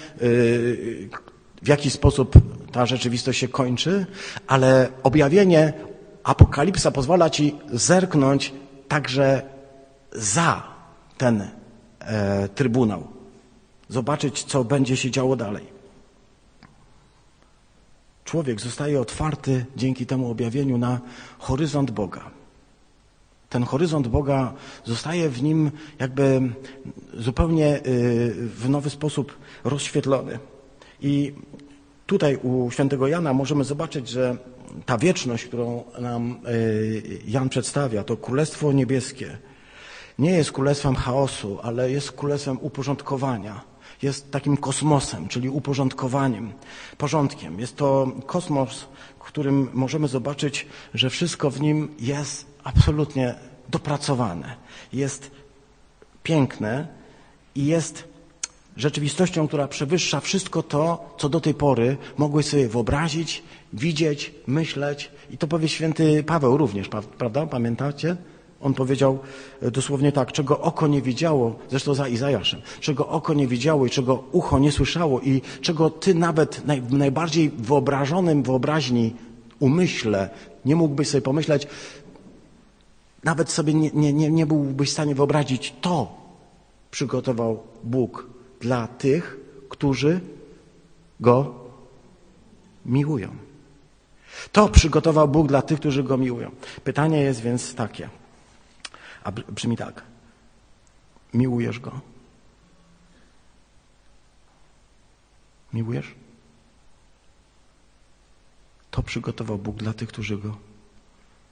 w jaki sposób ta rzeczywistość się kończy, ale objawienie Apokalipsa pozwala ci zerknąć także za ten e, trybunał, zobaczyć, co będzie się działo dalej. Człowiek zostaje otwarty dzięki temu objawieniu na horyzont Boga. Ten horyzont Boga zostaje w nim jakby zupełnie y, w nowy sposób rozświetlony. I tutaj u świętego Jana możemy zobaczyć, że ta wieczność, którą nam y, Jan przedstawia, to Królestwo Niebieskie, nie jest królestwem chaosu, ale jest królestwem uporządkowania jest takim kosmosem, czyli uporządkowaniem, porządkiem. Jest to kosmos, w którym możemy zobaczyć, że wszystko w nim jest absolutnie dopracowane, jest piękne i jest rzeczywistością, która przewyższa wszystko to, co do tej pory mogłeś sobie wyobrazić, widzieć, myśleć. I to powie święty Paweł również, prawda? Pamiętacie? On powiedział e, dosłownie tak, czego oko nie widziało, zresztą za Izajaszem, czego oko nie widziało i czego ucho nie słyszało i czego ty nawet naj, najbardziej wyobrażonym wyobraźni umyśle nie mógłbyś sobie pomyśleć, nawet sobie nie, nie, nie, nie byłbyś w stanie wyobrazić, to przygotował Bóg dla tych, którzy Go miłują. To przygotował Bóg dla tych, którzy Go miłują. Pytanie jest więc takie. A brzmi tak. Miłujesz go? Miłujesz? To przygotował Bóg dla tych, którzy go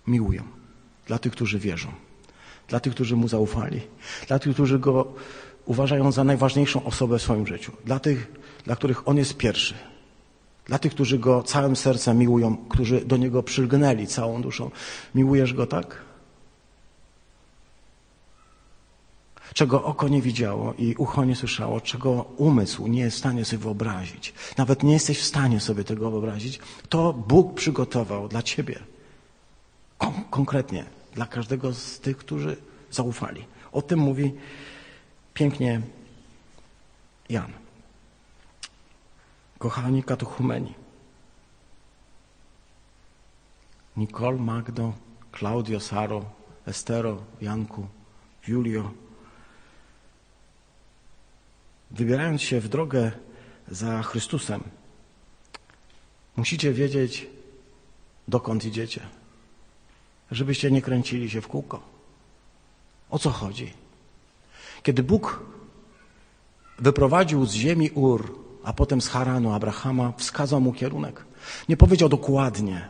miłują, dla tych, którzy wierzą, dla tych, którzy mu zaufali, dla tych, którzy go uważają za najważniejszą osobę w swoim życiu, dla tych, dla których on jest pierwszy, dla tych, którzy go całym sercem miłują, którzy do niego przylgnęli całą duszą. Miłujesz go tak? Czego oko nie widziało i ucho nie słyszało, czego umysł nie jest w stanie sobie wyobrazić, nawet nie jesteś w stanie sobie tego wyobrazić, to Bóg przygotował dla ciebie. Kon konkretnie dla każdego z tych, którzy zaufali. O tym mówi pięknie Jan. Kochani katuchumeni, Nicole, Magdo, Claudio, Saro, Estero, Janku, Julio, wybierając się w drogę za Chrystusem, musicie wiedzieć, dokąd idziecie, żebyście nie kręcili się w kółko. O co chodzi? Kiedy Bóg wyprowadził z ziemi Ur, a potem z Haranu Abrahama, wskazał mu kierunek. Nie powiedział dokładnie,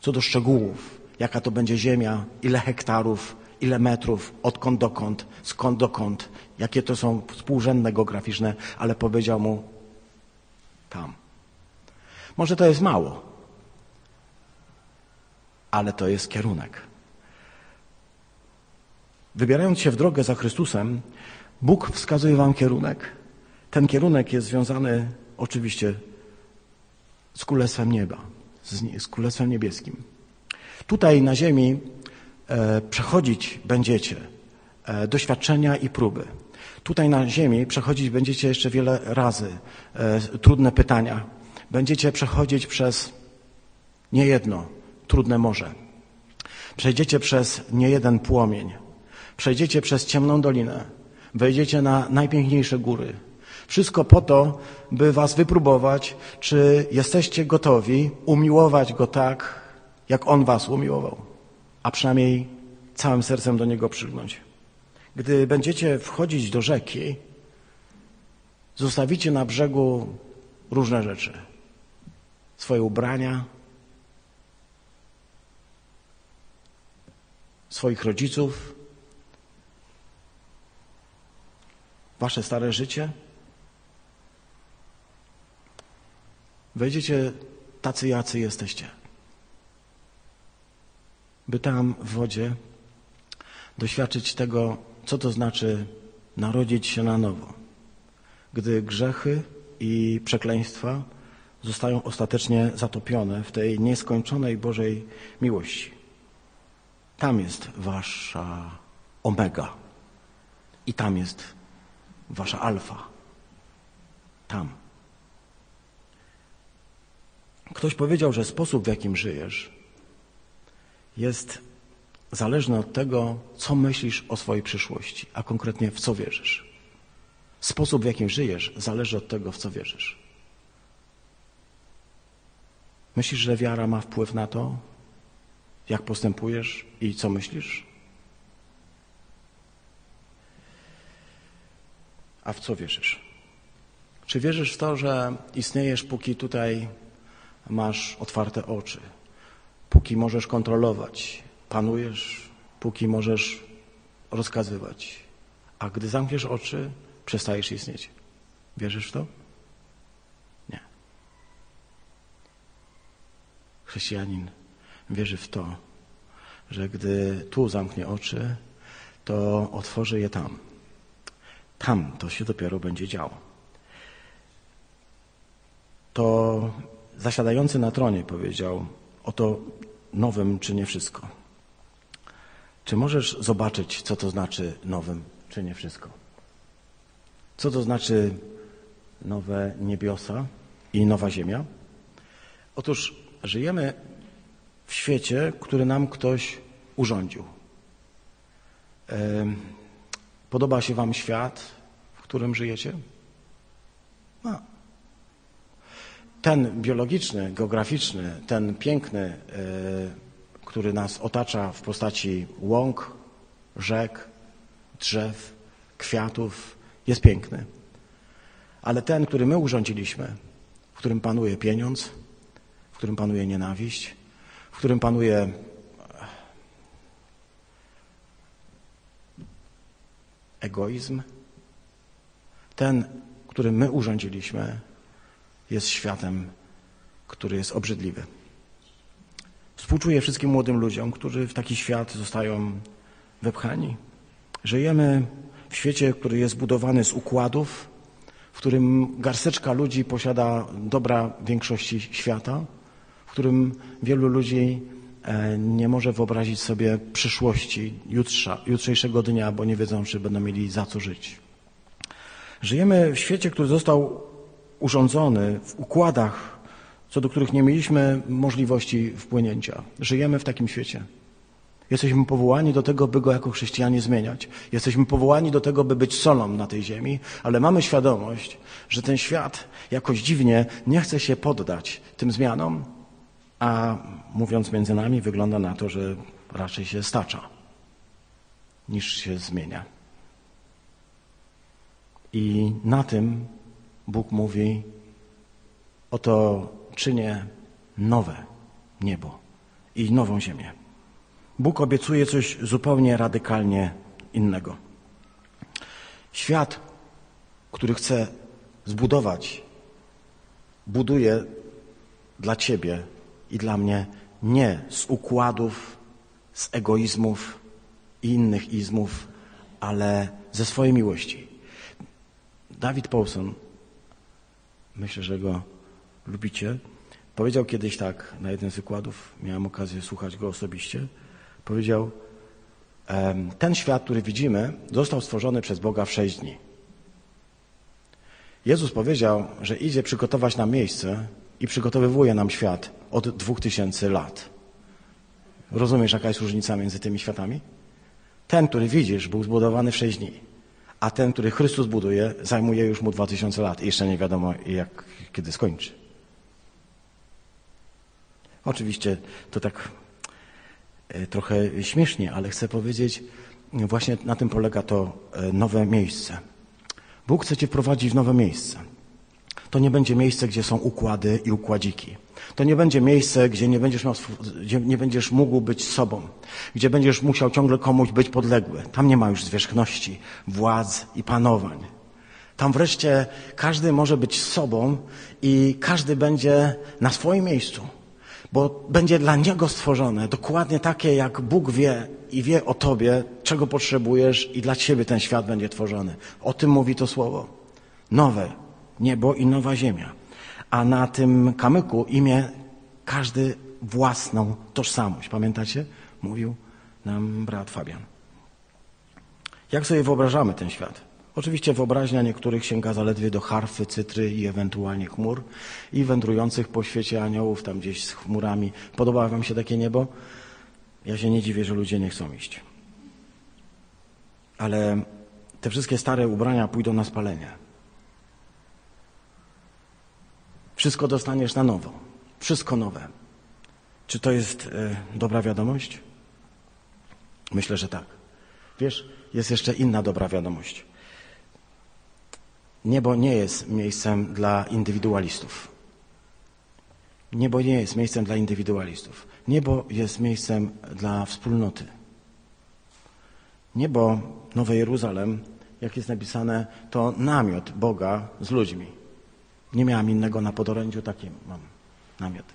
co do szczegółów, jaka to będzie ziemia, ile hektarów, ile metrów, odkąd dokąd, skąd dokąd, jakie to są współrzędne geograficzne, ale powiedział mu tam. Może to jest mało, ale to jest kierunek. Wybierając się w drogę za Chrystusem, Bóg wskazuje Wam kierunek. Ten kierunek jest związany oczywiście z Królestwem Nieba, z, Królestwem Niebieskim. Tutaj na ziemi przechodzić będziecie e, doświadczenia i próby. Tutaj na ziemi przechodzić będziecie jeszcze wiele razy e, trudne pytania. Będziecie przechodzić przez niejedno trudne morze. Przejdziecie przez niejeden płomień. Przejdziecie przez ciemną dolinę. Wejdziecie na najpiękniejsze góry. Wszystko po to, by was wypróbować, czy jesteście gotowi umiłować go tak, jak on was umiłował, a przynajmniej całym sercem do Niego przygnąć. Gdy będziecie wchodzić do rzeki, zostawicie na brzegu różne rzeczy. Swoje ubrania, swoich rodziców, wasze stare życie. Wejdziecie tacy, jacy jesteście. By tam w wodzie doświadczyć tego, co to znaczy narodzić się na nowo. Gdy grzechy i przekleństwa zostają ostatecznie zatopione w tej nieskończonej Bożej miłości. Tam jest wasza omega i tam jest wasza alfa. Tam. Ktoś powiedział, że sposób, w jakim żyjesz, jest zależny od tego, co myślisz o swojej przyszłości, a konkretnie w co wierzysz. Sposób, w jakim żyjesz, zależy od tego, w co wierzysz. Myślisz, że wiara ma wpływ na to, jak postępujesz i co myślisz? A w co wierzysz? Czy wierzysz w to, że istniejesz, póki tutaj masz otwarte oczy, póki możesz kontrolować, panujesz, póki możesz rozkazywać, a gdy zamkniesz oczy, przestajesz istnieć? Wierzysz w to? Nie. Chrześcijanin wierzy w to, że gdy tu zamknie oczy, to otworzy je tam. Tam to się dopiero będzie działo. To zasiadający na tronie powiedział, oto nowym czynię wszystko. Czy możesz zobaczyć, co to znaczy nowym czynię wszystko? Co to znaczy nowe niebiosa i nowa ziemia? Otóż żyjemy w świecie, który nam ktoś urządził. Podoba się Wam świat, w którym żyjecie? No. Ten biologiczny, geograficzny, ten piękny, e, który nas otacza w postaci łąk, rzek, drzew, kwiatów, jest piękny. Ale ten, który my urządziliśmy, w którym panuje pieniądz, w którym panuje nienawiść, w którym panuje egoizm, ten, który my urządziliśmy, jest światem, który jest obrzydliwy. Współczuję wszystkim młodym ludziom, którzy w taki świat zostają wepchani. Żyjemy w świecie, który jest budowany z układów, w którym garsteczka ludzi posiada dobra większości świata, w którym wielu ludzi e, nie może wyobrazić sobie przyszłości jutrza, jutrzejszego dnia, bo nie wiedzą, czy będą mieli za co żyć. Żyjemy w świecie, który został urządzony w układach, co do których nie mieliśmy możliwości wpłynięcia. Żyjemy w takim świecie. Jesteśmy powołani do tego, by go jako chrześcijanie zmieniać. Jesteśmy powołani do tego, by być solą na tej ziemi, ale mamy świadomość, że ten świat jakoś dziwnie nie chce się poddać tym zmianom, a mówiąc między nami, wygląda na to, że raczej się stacza niż się zmienia. I na tym Bóg mówi: Oto czynię nowe niebo i nową ziemię. Bóg obiecuje coś zupełnie radykalnie innego. Świat, który chce zbudować, buduje dla Ciebie i dla mnie nie z układów, z egoizmów i innych izmów, ale ze swojej miłości. Dawid Paulson, myślę, że go lubicie, powiedział kiedyś tak na jednym z wykładów, miałem okazję słuchać go osobiście, powiedział, ten świat, który widzimy, został stworzony przez Boga w sześć dni. Jezus powiedział, że idzie przygotować nam miejsce i przygotowywuje nam świat od dwóch tysięcy lat. Rozumiesz, jaka jest różnica między tymi światami? Ten, który widzisz, był zbudowany w sześć dni, a ten, który Chrystus buduje, zajmuje już mu dwa tysiące lat i jeszcze nie wiadomo, jak, kiedy skończy. Oczywiście to tak e, trochę śmiesznie, ale chcę powiedzieć, właśnie na tym polega to e, nowe miejsce. Bóg chce cię wprowadzić w nowe miejsce. To nie będzie miejsce, gdzie są układy i układziki. To nie będzie miejsce, gdzie nie będziesz, miał, gdzie nie będziesz mógł być sobą, gdzie będziesz musiał ciągle komuś być podległy. Tam nie ma już zwierzchności, władz i panowań. Tam wreszcie każdy może być sobą i każdy będzie na swoim miejscu, bo będzie dla niego stworzone dokładnie takie, jak Bóg wie i wie o tobie, czego potrzebujesz, i dla ciebie ten świat będzie tworzony. O tym mówi to słowo. Nowe niebo i nowa ziemia. A na tym kamyku imię każdy własną tożsamość. Pamiętacie? Mówił nam brat Fabian. Jak sobie wyobrażamy ten świat? Oczywiście wyobraźnia niektórych sięga zaledwie do harfy, cytry i ewentualnie chmur i wędrujących po świecie aniołów tam gdzieś z chmurami. Podoba wam się takie niebo? Ja się nie dziwię, że ludzie nie chcą iść. Ale te wszystkie stare ubrania pójdą na spalenie. Wszystko dostaniesz na nowo. Wszystko nowe. Czy to jest e, dobra wiadomość? Myślę, że tak. Wiesz, jest jeszcze inna dobra wiadomość. Niebo nie jest miejscem dla indywidualistów. Niebo nie jest miejscem dla indywidualistów. Niebo jest miejscem dla wspólnoty. Niebo, Nowe Jeruzalem, jak jest napisane, to namiot Boga z ludźmi. Nie miałam innego na podorędziu, taki mam namiot.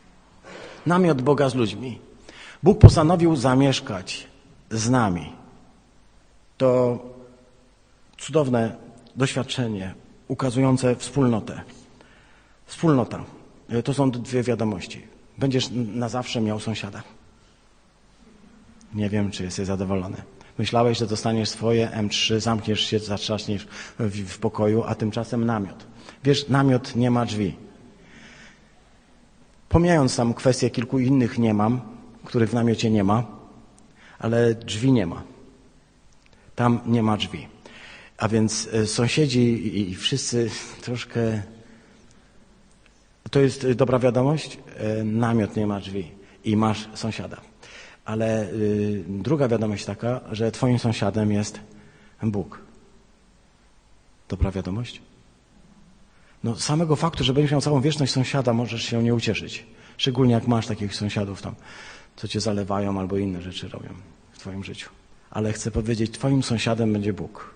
Namiot Boga z ludźmi. Bóg postanowił zamieszkać z nami. To cudowne doświadczenie ukazujące wspólnotę. Wspólnota. To są dwie wiadomości. Będziesz na zawsze miał sąsiada. Nie wiem, czy jesteś zadowolony. Myślałeś, że dostaniesz swoje M3, zamkniesz się, zatrzaśniesz w, w pokoju, a tymczasem namiot. Wiesz, namiot nie ma drzwi. Pomijając tam kwestię kilku innych nie mam, których w namiocie nie ma, ale drzwi nie ma. Tam nie ma drzwi. A więc e, sąsiedzi i wszyscy troszkę. To jest dobra wiadomość? E, namiot nie ma drzwi i masz sąsiada. Ale druga wiadomość taka, że Twoim sąsiadem jest Bóg. Dobra wiadomość? No, samego faktu, że będziesz miał całą wieczność sąsiada, możesz się nie ucieszyć. Szczególnie jak masz takich sąsiadów tam, co cię zalewają albo inne rzeczy robią w Twoim życiu. Ale chcę powiedzieć, Twoim sąsiadem będzie Bóg.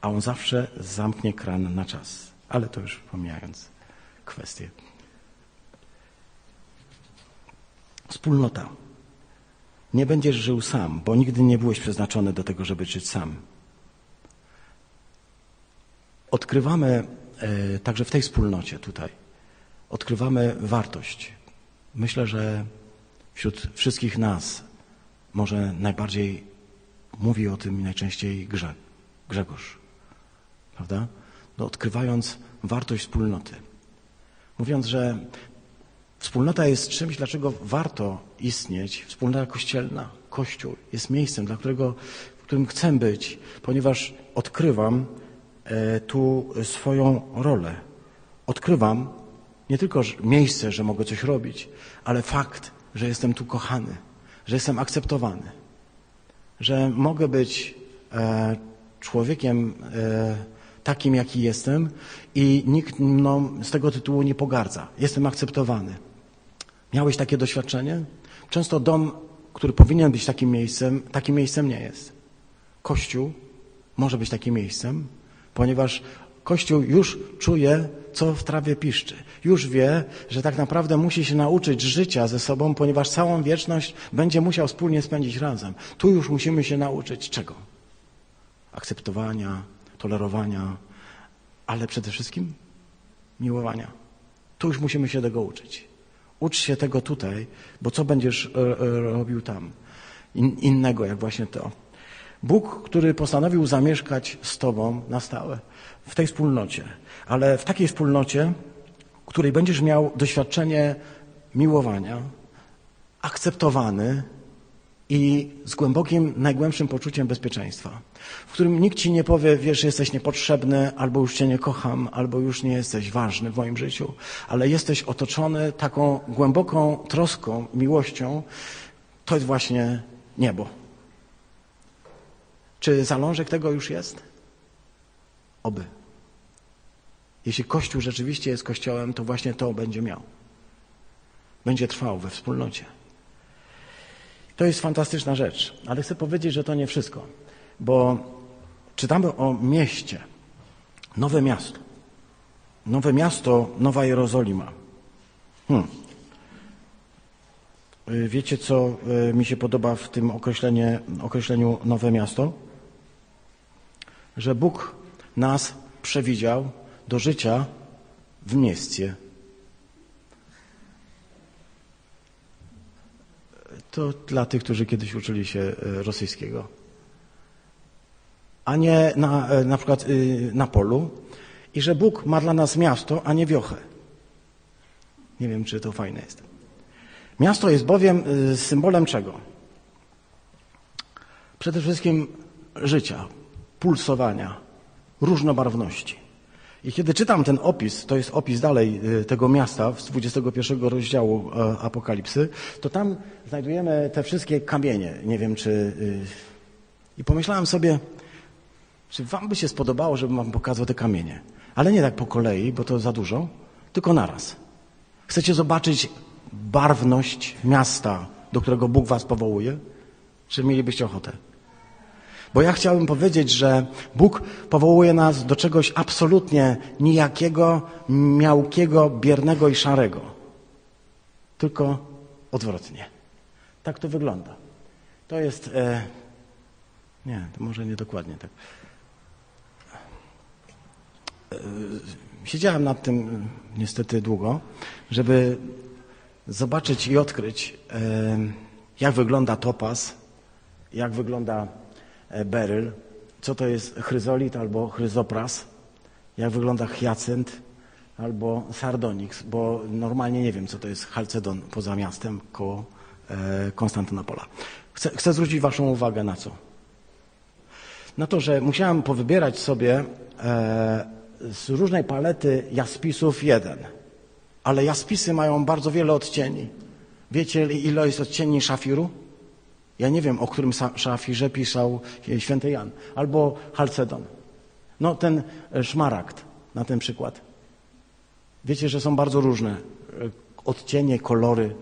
A On zawsze zamknie kran na czas. Ale to już pomijając kwestię. Wspólnota. Nie będziesz żył sam, bo nigdy nie byłeś przeznaczony do tego, żeby żyć sam. Odkrywamy także w tej wspólnocie tutaj, odkrywamy wartość. Myślę, że wśród wszystkich nas może najbardziej mówi o tym najczęściej Grze, Grzegorz. Prawda? No, odkrywając wartość wspólnoty. Mówiąc, że Wspólnota jest czymś, dlaczego warto istnieć. Wspólnota kościelna, Kościół jest miejscem, dla którego, w którym chcę być, ponieważ odkrywam e, tu swoją rolę. Odkrywam nie tylko miejsce, że mogę coś robić, ale fakt, że jestem tu kochany, że jestem akceptowany, że mogę być e, człowiekiem e, takim, jaki jestem i nikt mną z tego tytułu nie pogardza. Jestem akceptowany. Miałeś takie doświadczenie? Często dom, który powinien być takim miejscem, takim miejscem nie jest. Kościół może być takim miejscem, ponieważ Kościół już czuje, co w trawie piszczy. Już wie, że tak naprawdę musi się nauczyć życia ze sobą, ponieważ całą wieczność będzie musiał wspólnie spędzić razem. Tu już musimy się nauczyć czego? Akceptowania, tolerowania, ale przede wszystkim miłowania. Tu już musimy się tego uczyć. Ucz się tego tutaj, bo co będziesz e, e, robił tam? In, innego jak właśnie to. Bóg, który postanowił zamieszkać z Tobą na stałe, w tej wspólnocie, ale w takiej wspólnocie, w której będziesz miał doświadczenie miłowania, akceptowany, i z głębokim, najgłębszym poczuciem bezpieczeństwa, w którym nikt ci nie powie, wiesz, jesteś niepotrzebny, albo już cię nie kocham, albo już nie jesteś ważny w moim życiu, ale jesteś otoczony taką głęboką troską, miłością. To jest właśnie niebo. Czy zalążek tego już jest? Oby. Jeśli Kościół rzeczywiście jest Kościołem, to właśnie to będzie miał. Będzie trwał we wspólnocie. To jest fantastyczna rzecz, ale chcę powiedzieć, że to nie wszystko, bo czytamy o mieście, Nowe miasto. Nowe miasto, Nowa Jerozolima. Hmm. Y, wiecie, co y, mi się podoba w tym określeniu nowe miasto? Że Bóg nas przewidział do życia w mieście. To dla tych, którzy kiedyś uczyli się y, rosyjskiego. A nie na, na przykład na polu. I że Bóg ma dla nas miasto, a nie wiochę. Nie wiem, czy to fajne jest. Miasto jest bowiem y, symbolem czego? Przede wszystkim życia, pulsowania, różnobarwności. I kiedy czytam ten opis, to jest opis dalej y, tego miasta z 21 rozdziału e, Apokalipsy, to tam znajdujemy te wszystkie kamienie. Nie wiem, czy. Y, I pomyślałem sobie, czy Wam by się spodobało, żebym Wam pokazał te kamienie. Ale nie tak po kolei, bo to za dużo, tylko naraz. Chcecie zobaczyć barwność miasta, do którego Bóg was powołuje? Czy mielibyście ochotę? Bo ja chciałbym powiedzieć, że Bóg powołuje nas do czegoś absolutnie nijakiego, miałkiego, biernego i szarego. Tylko odwrotnie. Tak to wygląda. To jest. E... Nie, to może nie dokładnie tak. E... Siedziałem nad tym niestety długo, żeby zobaczyć i odkryć, jak wygląda topaz, jak wygląda e, beryl, co to jest chryzolit albo chryzopras, jak wygląda hyacynt albo sardonyx, bo normalnie nie wiem, co to jest halcedon poza miastem koło e, Konstantynopola. Chcę, chcę zwrócić Waszą uwagę na co? Na to, że musiałem powybierać sobie e, z różnej palety jaspisów jeden – ale jaspisy mają bardzo wiele odcieni. Wiecie, ile jest odcieni szafiru? Ja nie wiem, o którym szafirze pisał święty Jan. Albo halcedon. No ten e, szmaragd, na ten przykład. Wiecie, że są bardzo różne e, odcienie, kolory.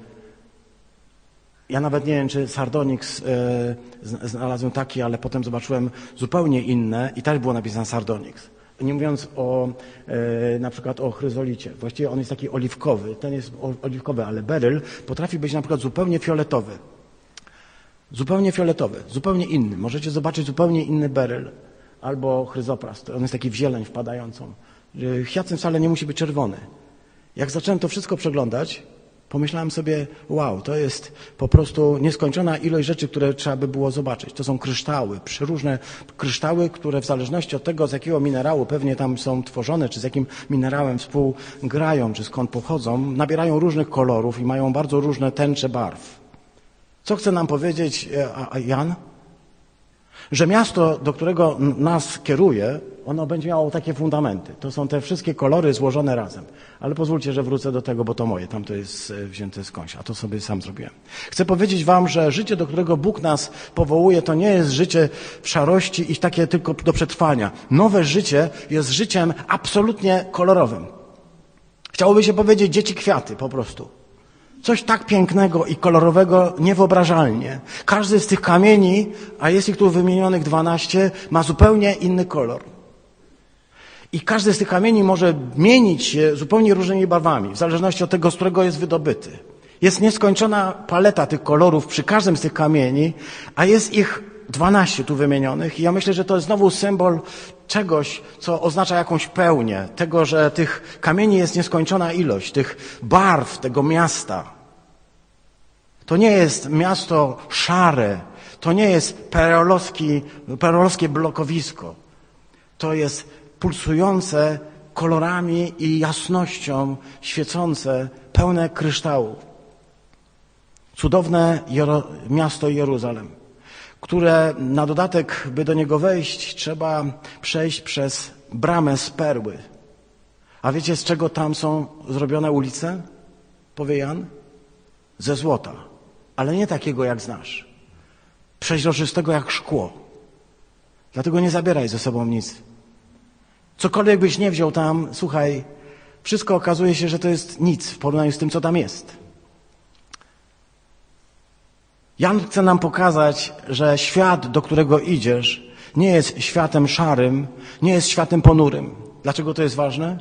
Ja nawet nie wiem, czy Sardonyx e, znalazłem taki, ale potem zobaczyłem zupełnie inne i też było napisane Sardonyx. Nie mówiąc o e, na przykład o chryzolicie. Właściwie on jest taki oliwkowy. Ten jest oliwkowy, ale beryl potrafi być na przykład zupełnie fioletowy. Zupełnie fioletowy, zupełnie inny. Możecie zobaczyć zupełnie inny beryl albo chryzoprast. On jest taki w zieleń wpadającą. Hyacynt wcale nie musi być czerwony. Jak zacząłem to wszystko przeglądać, Pomyślałem sobie, wow, to jest po prostu nieskończona ilość rzeczy, które trzeba by było zobaczyć. To są kryształy, przeróżne kryształy, które w zależności od tego, z jakiego minerału pewnie tam są tworzone, czy z jakim minerałem współgrają, czy skąd pochodzą, nabierają różnych kolorów i mają bardzo różne tęcze barw. Co chce nam powiedzieć e, Jan? że miasto, do którego nas kieruje, ono będzie miało takie fundamenty. To są te wszystkie kolory złożone razem. Ale pozwólcie, że wrócę do tego, bo to moje. Tam to jest e, wzięte skądś, a to sobie sam zrobiłem. Chcę powiedzieć wam, że życie, do którego Bóg nas powołuje, to nie jest życie w szarości i takie tylko do przetrwania. Nowe życie jest życiem absolutnie kolorowym. Chciałoby się powiedzieć dzieci kwiaty po prostu. Coś tak pięknego i kolorowego niewyobrażalnie. Każdy z tych kamieni, a jest ich tu wymienionych dwanaście, ma zupełnie inny kolor. I każdy z tych kamieni może mienić się zupełnie różnymi barwami, w zależności od tego, z którego jest wydobyty. Jest nieskończona paleta tych kolorów przy każdym z tych kamieni, a jest ich dwanaście tu wymienionych. I ja myślę, że to jest znowu symbol czegoś, co oznacza jakąś pełnię, tego, że tych kamieni jest nieskończona ilość, tych barw tego miasta. To nie jest miasto szare, to nie jest perolowskie blokowisko. To jest pulsujące kolorami i jasnością, świecące, pełne kryształów. Cudowne miasto Jeruzalem które na dodatek, by do niego wejść, trzeba przejść przez bramę z perły. A wiecie, z czego tam są zrobione ulice? Powie Jan? Ze złota. Ale nie takiego, jak znasz. Przeźroczystego jak szkło. Dlatego nie zabieraj ze sobą nic. Cokolwiek byś nie wziął tam, słuchaj, wszystko okazuje się, że to jest nic w porównaniu z tym, co tam jest. Jan chce nam pokazać, że świat, do którego idziesz, nie jest światem szarym, nie jest światem ponurym. Dlaczego to jest ważne?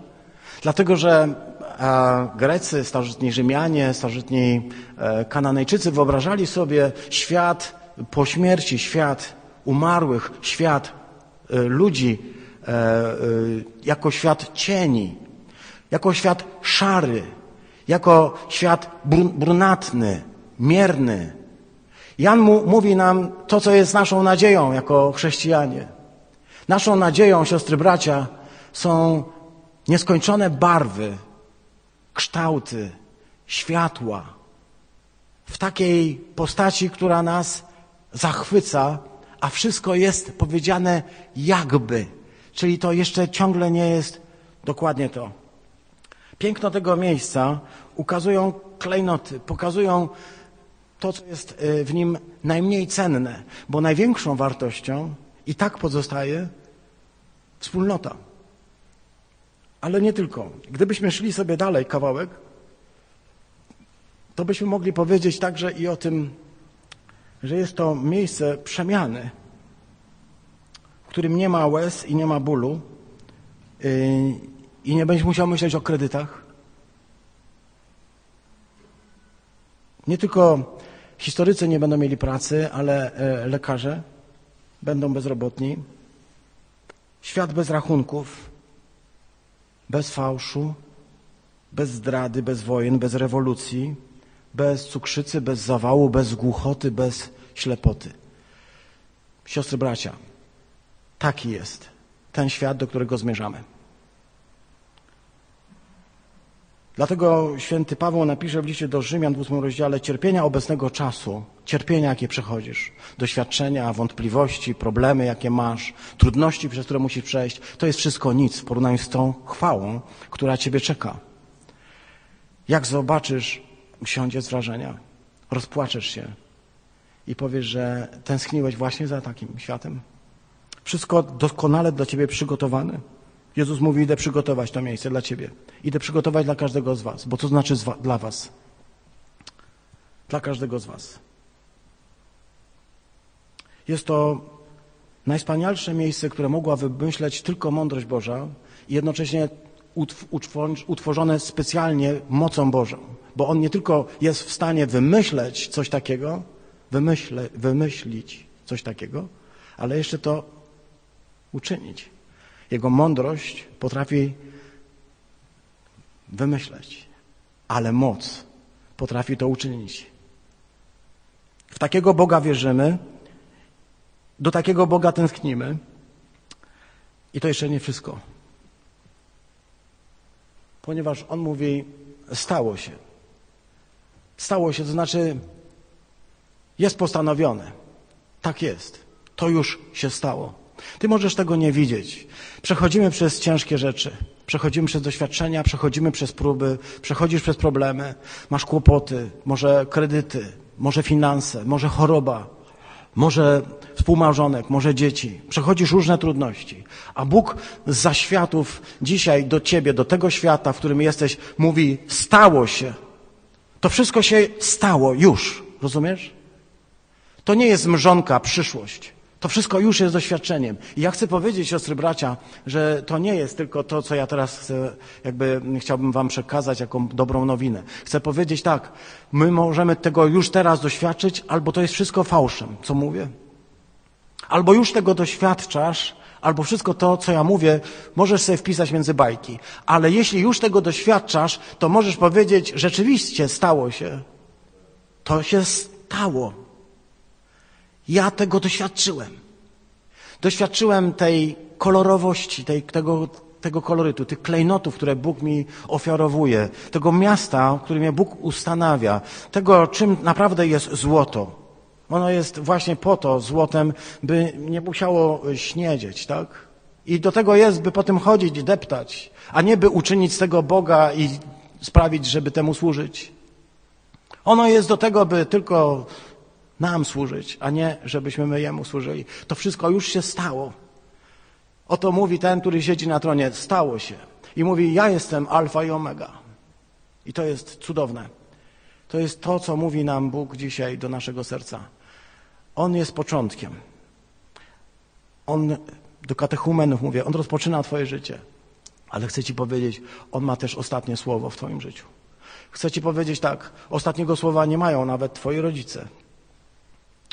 Dlatego, że e, Grecy, starożytni Rzymianie, starożytni e, Kananejczycy wyobrażali sobie świat po śmierci, świat umarłych, świat e, ludzi jako świat cieni, jako świat szary, jako świat brunatny, mierny. Jan mu, mówi nam to, co jest naszą nadzieją jako chrześcijanie. Naszą nadzieją, siostry bracia, są nieskończone barwy, kształty, światła w takiej postaci, która nas zachwyca, a wszystko jest powiedziane jakby, czyli to jeszcze ciągle nie jest dokładnie to. Piękno tego miejsca ukazują klejnoty, pokazują to, co jest y, w nim najmniej cenne, bo największą wartością i tak pozostaje wspólnota. Ale nie tylko. Gdybyśmy szli sobie dalej kawałek, to byśmy mogli powiedzieć także i o tym, że jest to miejsce przemiany, w którym nie ma łez i nie ma bólu y, i nie będziesz musiał myśleć o kredytach. Nie tylko historycy nie będą mieli pracy, ale e, lekarze będą bezrobotni. Świat bez rachunków, bez fałszu, bez zdrady, bez wojen, bez rewolucji, bez cukrzycy, bez zawału, bez głuchoty, bez ślepoty. Siostry, bracia, taki jest ten świat, do którego zmierzamy. Dlatego święty Paweł napisze w liście do Rzymian w ósmym rozdziale cierpienia obecnego czasu, cierpienia, jakie przechodzisz, doświadczenia, wątpliwości, problemy, jakie masz, trudności, przez które musisz przejść, to jest wszystko nic w porównaniu z tą chwałą, która ciebie czeka. Jak zobaczysz, usiądzie z wrażenia, rozpłaczesz się i powiesz, że tęskniłeś właśnie za takim światem. Wszystko doskonale dla ciebie przygotowane. Jezus mówi, idę przygotować to miejsce dla ciebie. Idę przygotować dla każdego z was. Bo co znaczy dla was? Dla każdego z was. Jest to najwspanialsze miejsce, które mogła wymyśleć tylko mądrość Boża i jednocześnie utworzone specjalnie mocą Bożą. Bo On nie tylko jest w stanie wymyśleć coś takiego, wymyśle, wymyślić coś takiego, ale jeszcze to uczynić. Jego mądrość potrafi wymyśleć, ale moc potrafi to uczynić. W takiego Boga wierzymy, do takiego Boga tęsknimy i to jeszcze nie wszystko. Ponieważ On mówi, stało się. Stało się, to znaczy jest postanowione. Tak jest. To już się stało. Ty możesz tego nie widzieć. Przechodzimy przez ciężkie rzeczy, przechodzimy przez doświadczenia, przechodzimy przez próby, przechodzisz przez problemy, masz kłopoty, może kredyty, może finanse, może choroba, może współmałżonek, może dzieci. Przechodzisz różne trudności. A Bóg z zaświatów dzisiaj do ciebie, do tego świata, w którym jesteś, mówi: stało się. To wszystko się stało już. Rozumiesz? To nie jest mrzonka, przyszłość. To wszystko już jest doświadczeniem. I ja chcę powiedzieć, siostry bracia, że to nie jest tylko to, co ja teraz chcę, jakby chciałbym wam przekazać jako dobrą nowinę. Chcę powiedzieć tak, my możemy tego już teraz doświadczyć, albo to jest wszystko fałszem, co mówię. Albo już tego doświadczasz, albo wszystko to, co ja mówię, możesz sobie wpisać między bajki. Ale jeśli już tego doświadczasz, to możesz powiedzieć, rzeczywiście stało się. To się stało. Ja tego doświadczyłem. Doświadczyłem tej kolorowości, tej, tego, tego kolorytu, tych klejnotów, które Bóg mi ofiarowuje, tego miasta, które mnie Bóg ustanawia, tego, czym naprawdę jest złoto. Ono jest właśnie po to złotem, by nie musiało śniedzieć, tak? I do tego jest, by po tym chodzić, deptać, a nie by uczynić z tego Boga i sprawić, żeby temu służyć. Ono jest do tego, by tylko nam służyć, a nie żebyśmy my Jemu służyli. To wszystko już się stało. Oto mówi ten, który siedzi na tronie, stało się. I mówi, ja jestem alfa i omega. I to jest cudowne. To jest to, co mówi nam Bóg dzisiaj do naszego serca. On jest początkiem. On, do katechumenów mówię, On rozpoczyna Twoje życie. Ale chcę Ci powiedzieć, On ma też ostatnie słowo w Twoim życiu. Chcę Ci powiedzieć tak, ostatniego słowa nie mają nawet Twoi rodzice.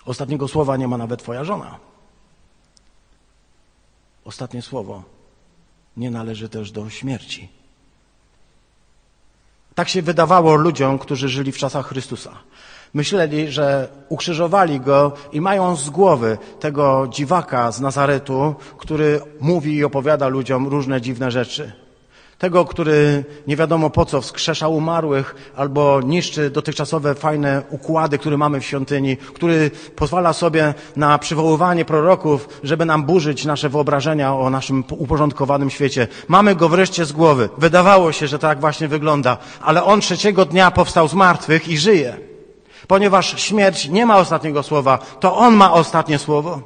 Ostatniego słowa nie ma nawet Twoja żona. Ostatnie słowo nie należy też do śmierci. Tak się wydawało ludziom, którzy żyli w czasach Chrystusa. Myśleli, że ukrzyżowali go i mają z głowy tego dziwaka z Nazaretu, który mówi i opowiada ludziom różne dziwne rzeczy. Tego, który nie wiadomo po co wskrzesza umarłych albo niszczy dotychczasowe fajne układy, które mamy w świątyni, który pozwala sobie na przywoływanie proroków, żeby nam burzyć nasze wyobrażenia o naszym uporządkowanym świecie. Mamy go wreszcie z głowy. Wydawało się, że tak właśnie wygląda, ale on trzeciego dnia powstał z martwych i żyje. Ponieważ śmierć nie ma ostatniego słowa, to on ma ostatnie słowo.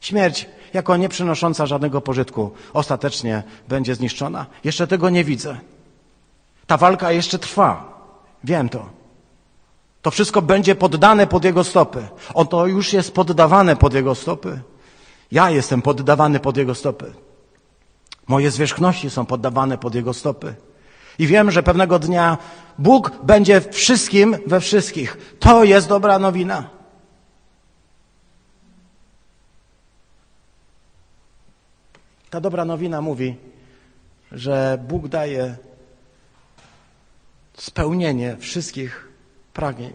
Śmierć jako nie przynosząca żadnego pożytku, ostatecznie będzie zniszczona. Jeszcze tego nie widzę. Ta walka jeszcze trwa. Wiem to. To wszystko będzie poddane pod Jego stopy. On to już jest poddawane pod Jego stopy. Ja jestem poddawany pod Jego stopy. Moje zwierzchności są poddawane pod Jego stopy. I wiem, że pewnego dnia Bóg będzie wszystkim we wszystkich. To jest dobra nowina. Ta dobra nowina mówi, że Bóg daje spełnienie wszystkich pragnień.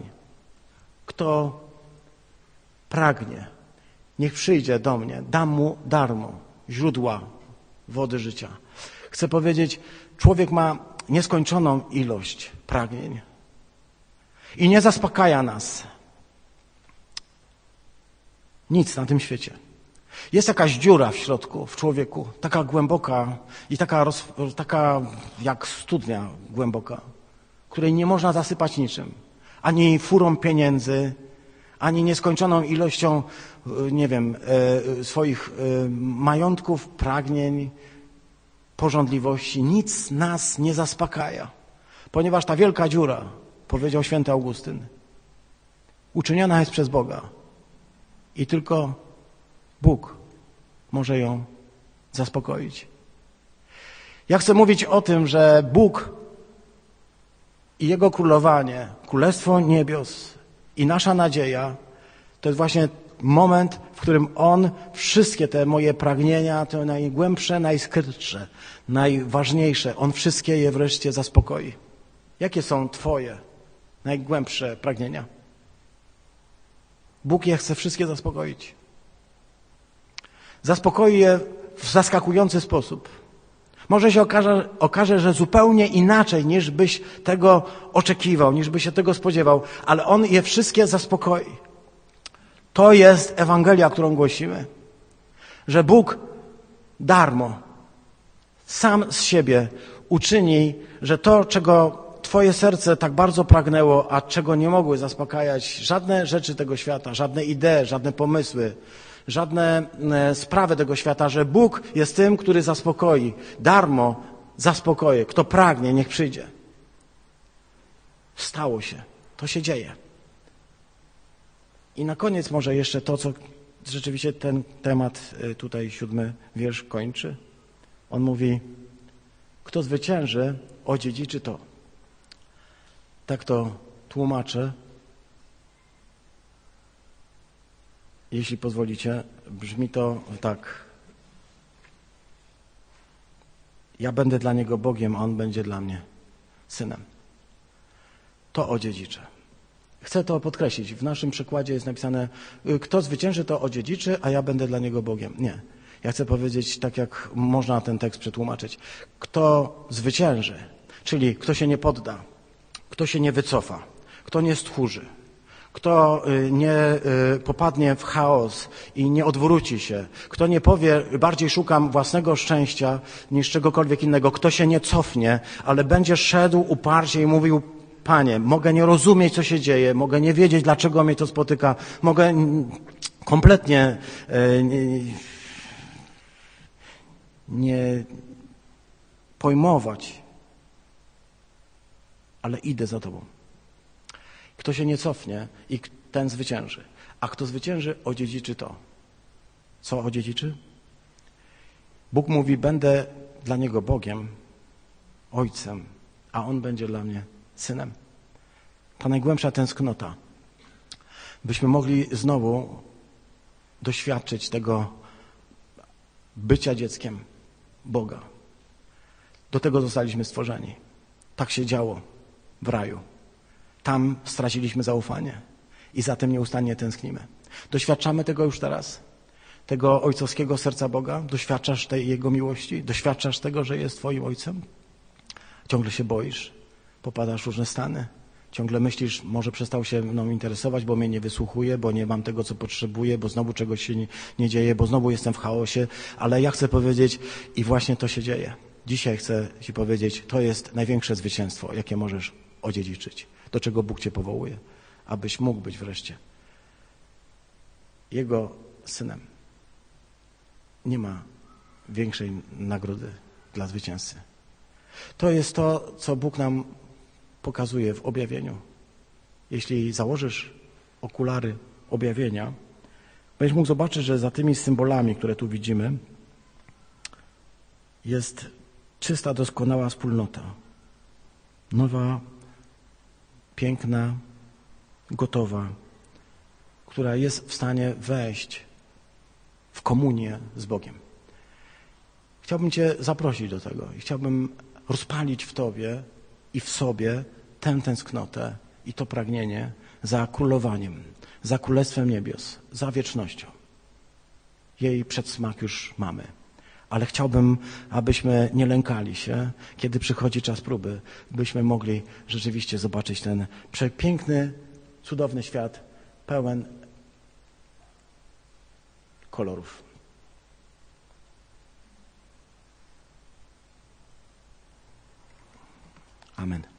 Kto pragnie, niech przyjdzie do mnie, dam mu darmo źródła wody życia. Chcę powiedzieć, człowiek ma nieskończoną ilość pragnień i nie zaspokaja nas nic na tym świecie. Jest jakaś dziura w środku, w człowieku, taka głęboka i taka, roz, taka jak studnia głęboka, której nie można zasypać niczym. Ani furą pieniędzy, ani nieskończoną ilością, e, nie wiem, e, swoich e, majątków, pragnień, porządliwości. Nic nas nie zaspokaja, ponieważ ta wielka dziura, powiedział święty Augustyn, uczyniona jest przez Boga i tylko Bóg może ją zaspokoić. Ja chcę mówić o tym, że Bóg i Jego królowanie, Królestwo Niebios i nasza nadzieja to jest właśnie moment, w którym On wszystkie te moje pragnienia, te najgłębsze, najskrytsze, najważniejsze, On wszystkie je wreszcie zaspokoi. Jakie są Twoje najgłębsze pragnienia? Bóg je chce wszystkie zaspokoić. Zaspokoi je w zaskakujący sposób. Może się okaże, okaże, że zupełnie inaczej niż byś tego oczekiwał, niż byś się tego spodziewał, ale On je wszystkie zaspokoi. To jest Ewangelia, którą głosimy. Że Bóg darmo, sam z siebie uczyni, że to, czego Twoje serce tak bardzo pragnęło, a czego nie mogły zaspokajać żadne rzeczy tego świata, żadne idee, żadne pomysły, żadne e, sprawy tego świata, że Bóg jest tym, który zaspokoi. Darmo zaspokoje. Kto pragnie, niech przyjdzie. Stało się. To się dzieje. I na koniec może jeszcze to, co rzeczywiście ten temat e, tutaj siódmy wiersz kończy. On mówi, kto zwycięży, odziedziczy to. Tak to tłumaczę jeśli pozwolicie, brzmi to tak. Ja będę dla niego Bogiem, a on będzie dla mnie synem. To odziedziczę. Chcę to podkreślić. W naszym przykładzie jest napisane, kto zwycięży, to odziedziczy, a ja będę dla niego Bogiem. Nie. Ja chcę powiedzieć tak, jak można ten tekst przetłumaczyć. Kto zwycięży, czyli kto się nie podda, kto się nie wycofa, kto nie stchórzy, kto y, nie y, popadnie w chaos i nie odwróci się, kto nie powie, bardziej szukam własnego szczęścia niż czegokolwiek innego, kto się nie cofnie, ale będzie szedł uparcie i mówił, Panie, mogę nie rozumieć, co się dzieje, mogę nie wiedzieć, dlaczego mnie to spotyka, mogę kompletnie nie, nie pojmować, ale idę za Tobą. Kto się nie cofnie i ten zwycięży. A kto zwycięży, odziedziczy to. Co odziedziczy? Bóg mówi, będę dla Niego Bogiem, Ojcem, a On będzie dla mnie Synem. Ta najgłębsza tęsknota, byśmy mogli znowu doświadczyć tego bycia dzieckiem Boga. Do tego zostaliśmy stworzeni. Tak się działo w raju. Tam straciliśmy zaufanie i za tym nieustannie tęsknimy. Doświadczamy tego już teraz. Tego ojcowskiego serca Boga? Doświadczasz tej Jego miłości? Doświadczasz tego, że jest Twoim Ojcem? Ciągle się boisz? Popadasz w różne stany? Ciągle myślisz, może przestał się mną interesować, bo mnie nie wysłuchuje, bo nie mam tego, co potrzebuję, bo znowu czegoś się nie, nie dzieje, bo znowu jestem w chaosie, ale ja chcę powiedzieć i właśnie to się dzieje. Dzisiaj chcę Ci powiedzieć, to jest największe zwycięstwo, jakie możesz odziedziczyć, do czego Bóg Cię powołuje, abyś mógł być wreszcie Jego synem. Nie ma większej nagrody dla zwycięzcy. To jest to, co Bóg nam pokazuje w objawieniu. Jeśli założysz okulary objawienia, będziesz mógł zobaczyć, że za tymi symbolami, które tu widzimy, jest czysta, doskonała wspólnota. Nowa, piękna, gotowa, która jest w stanie wejść w komunię z Bogiem. Chciałbym Cię zaprosić do tego i chciałbym rozpalić w Tobie i w sobie tę tęsknotę i to pragnienie za królowaniem, za królestwem niebios, za wiecznością. Jej przedsmak już mamy. Ale chciałbym, abyśmy nie lękali się, kiedy przychodzi czas próby, byśmy mogli rzeczywiście zobaczyć ten przepiękny, cudowny świat, pełen kolorów. Amen.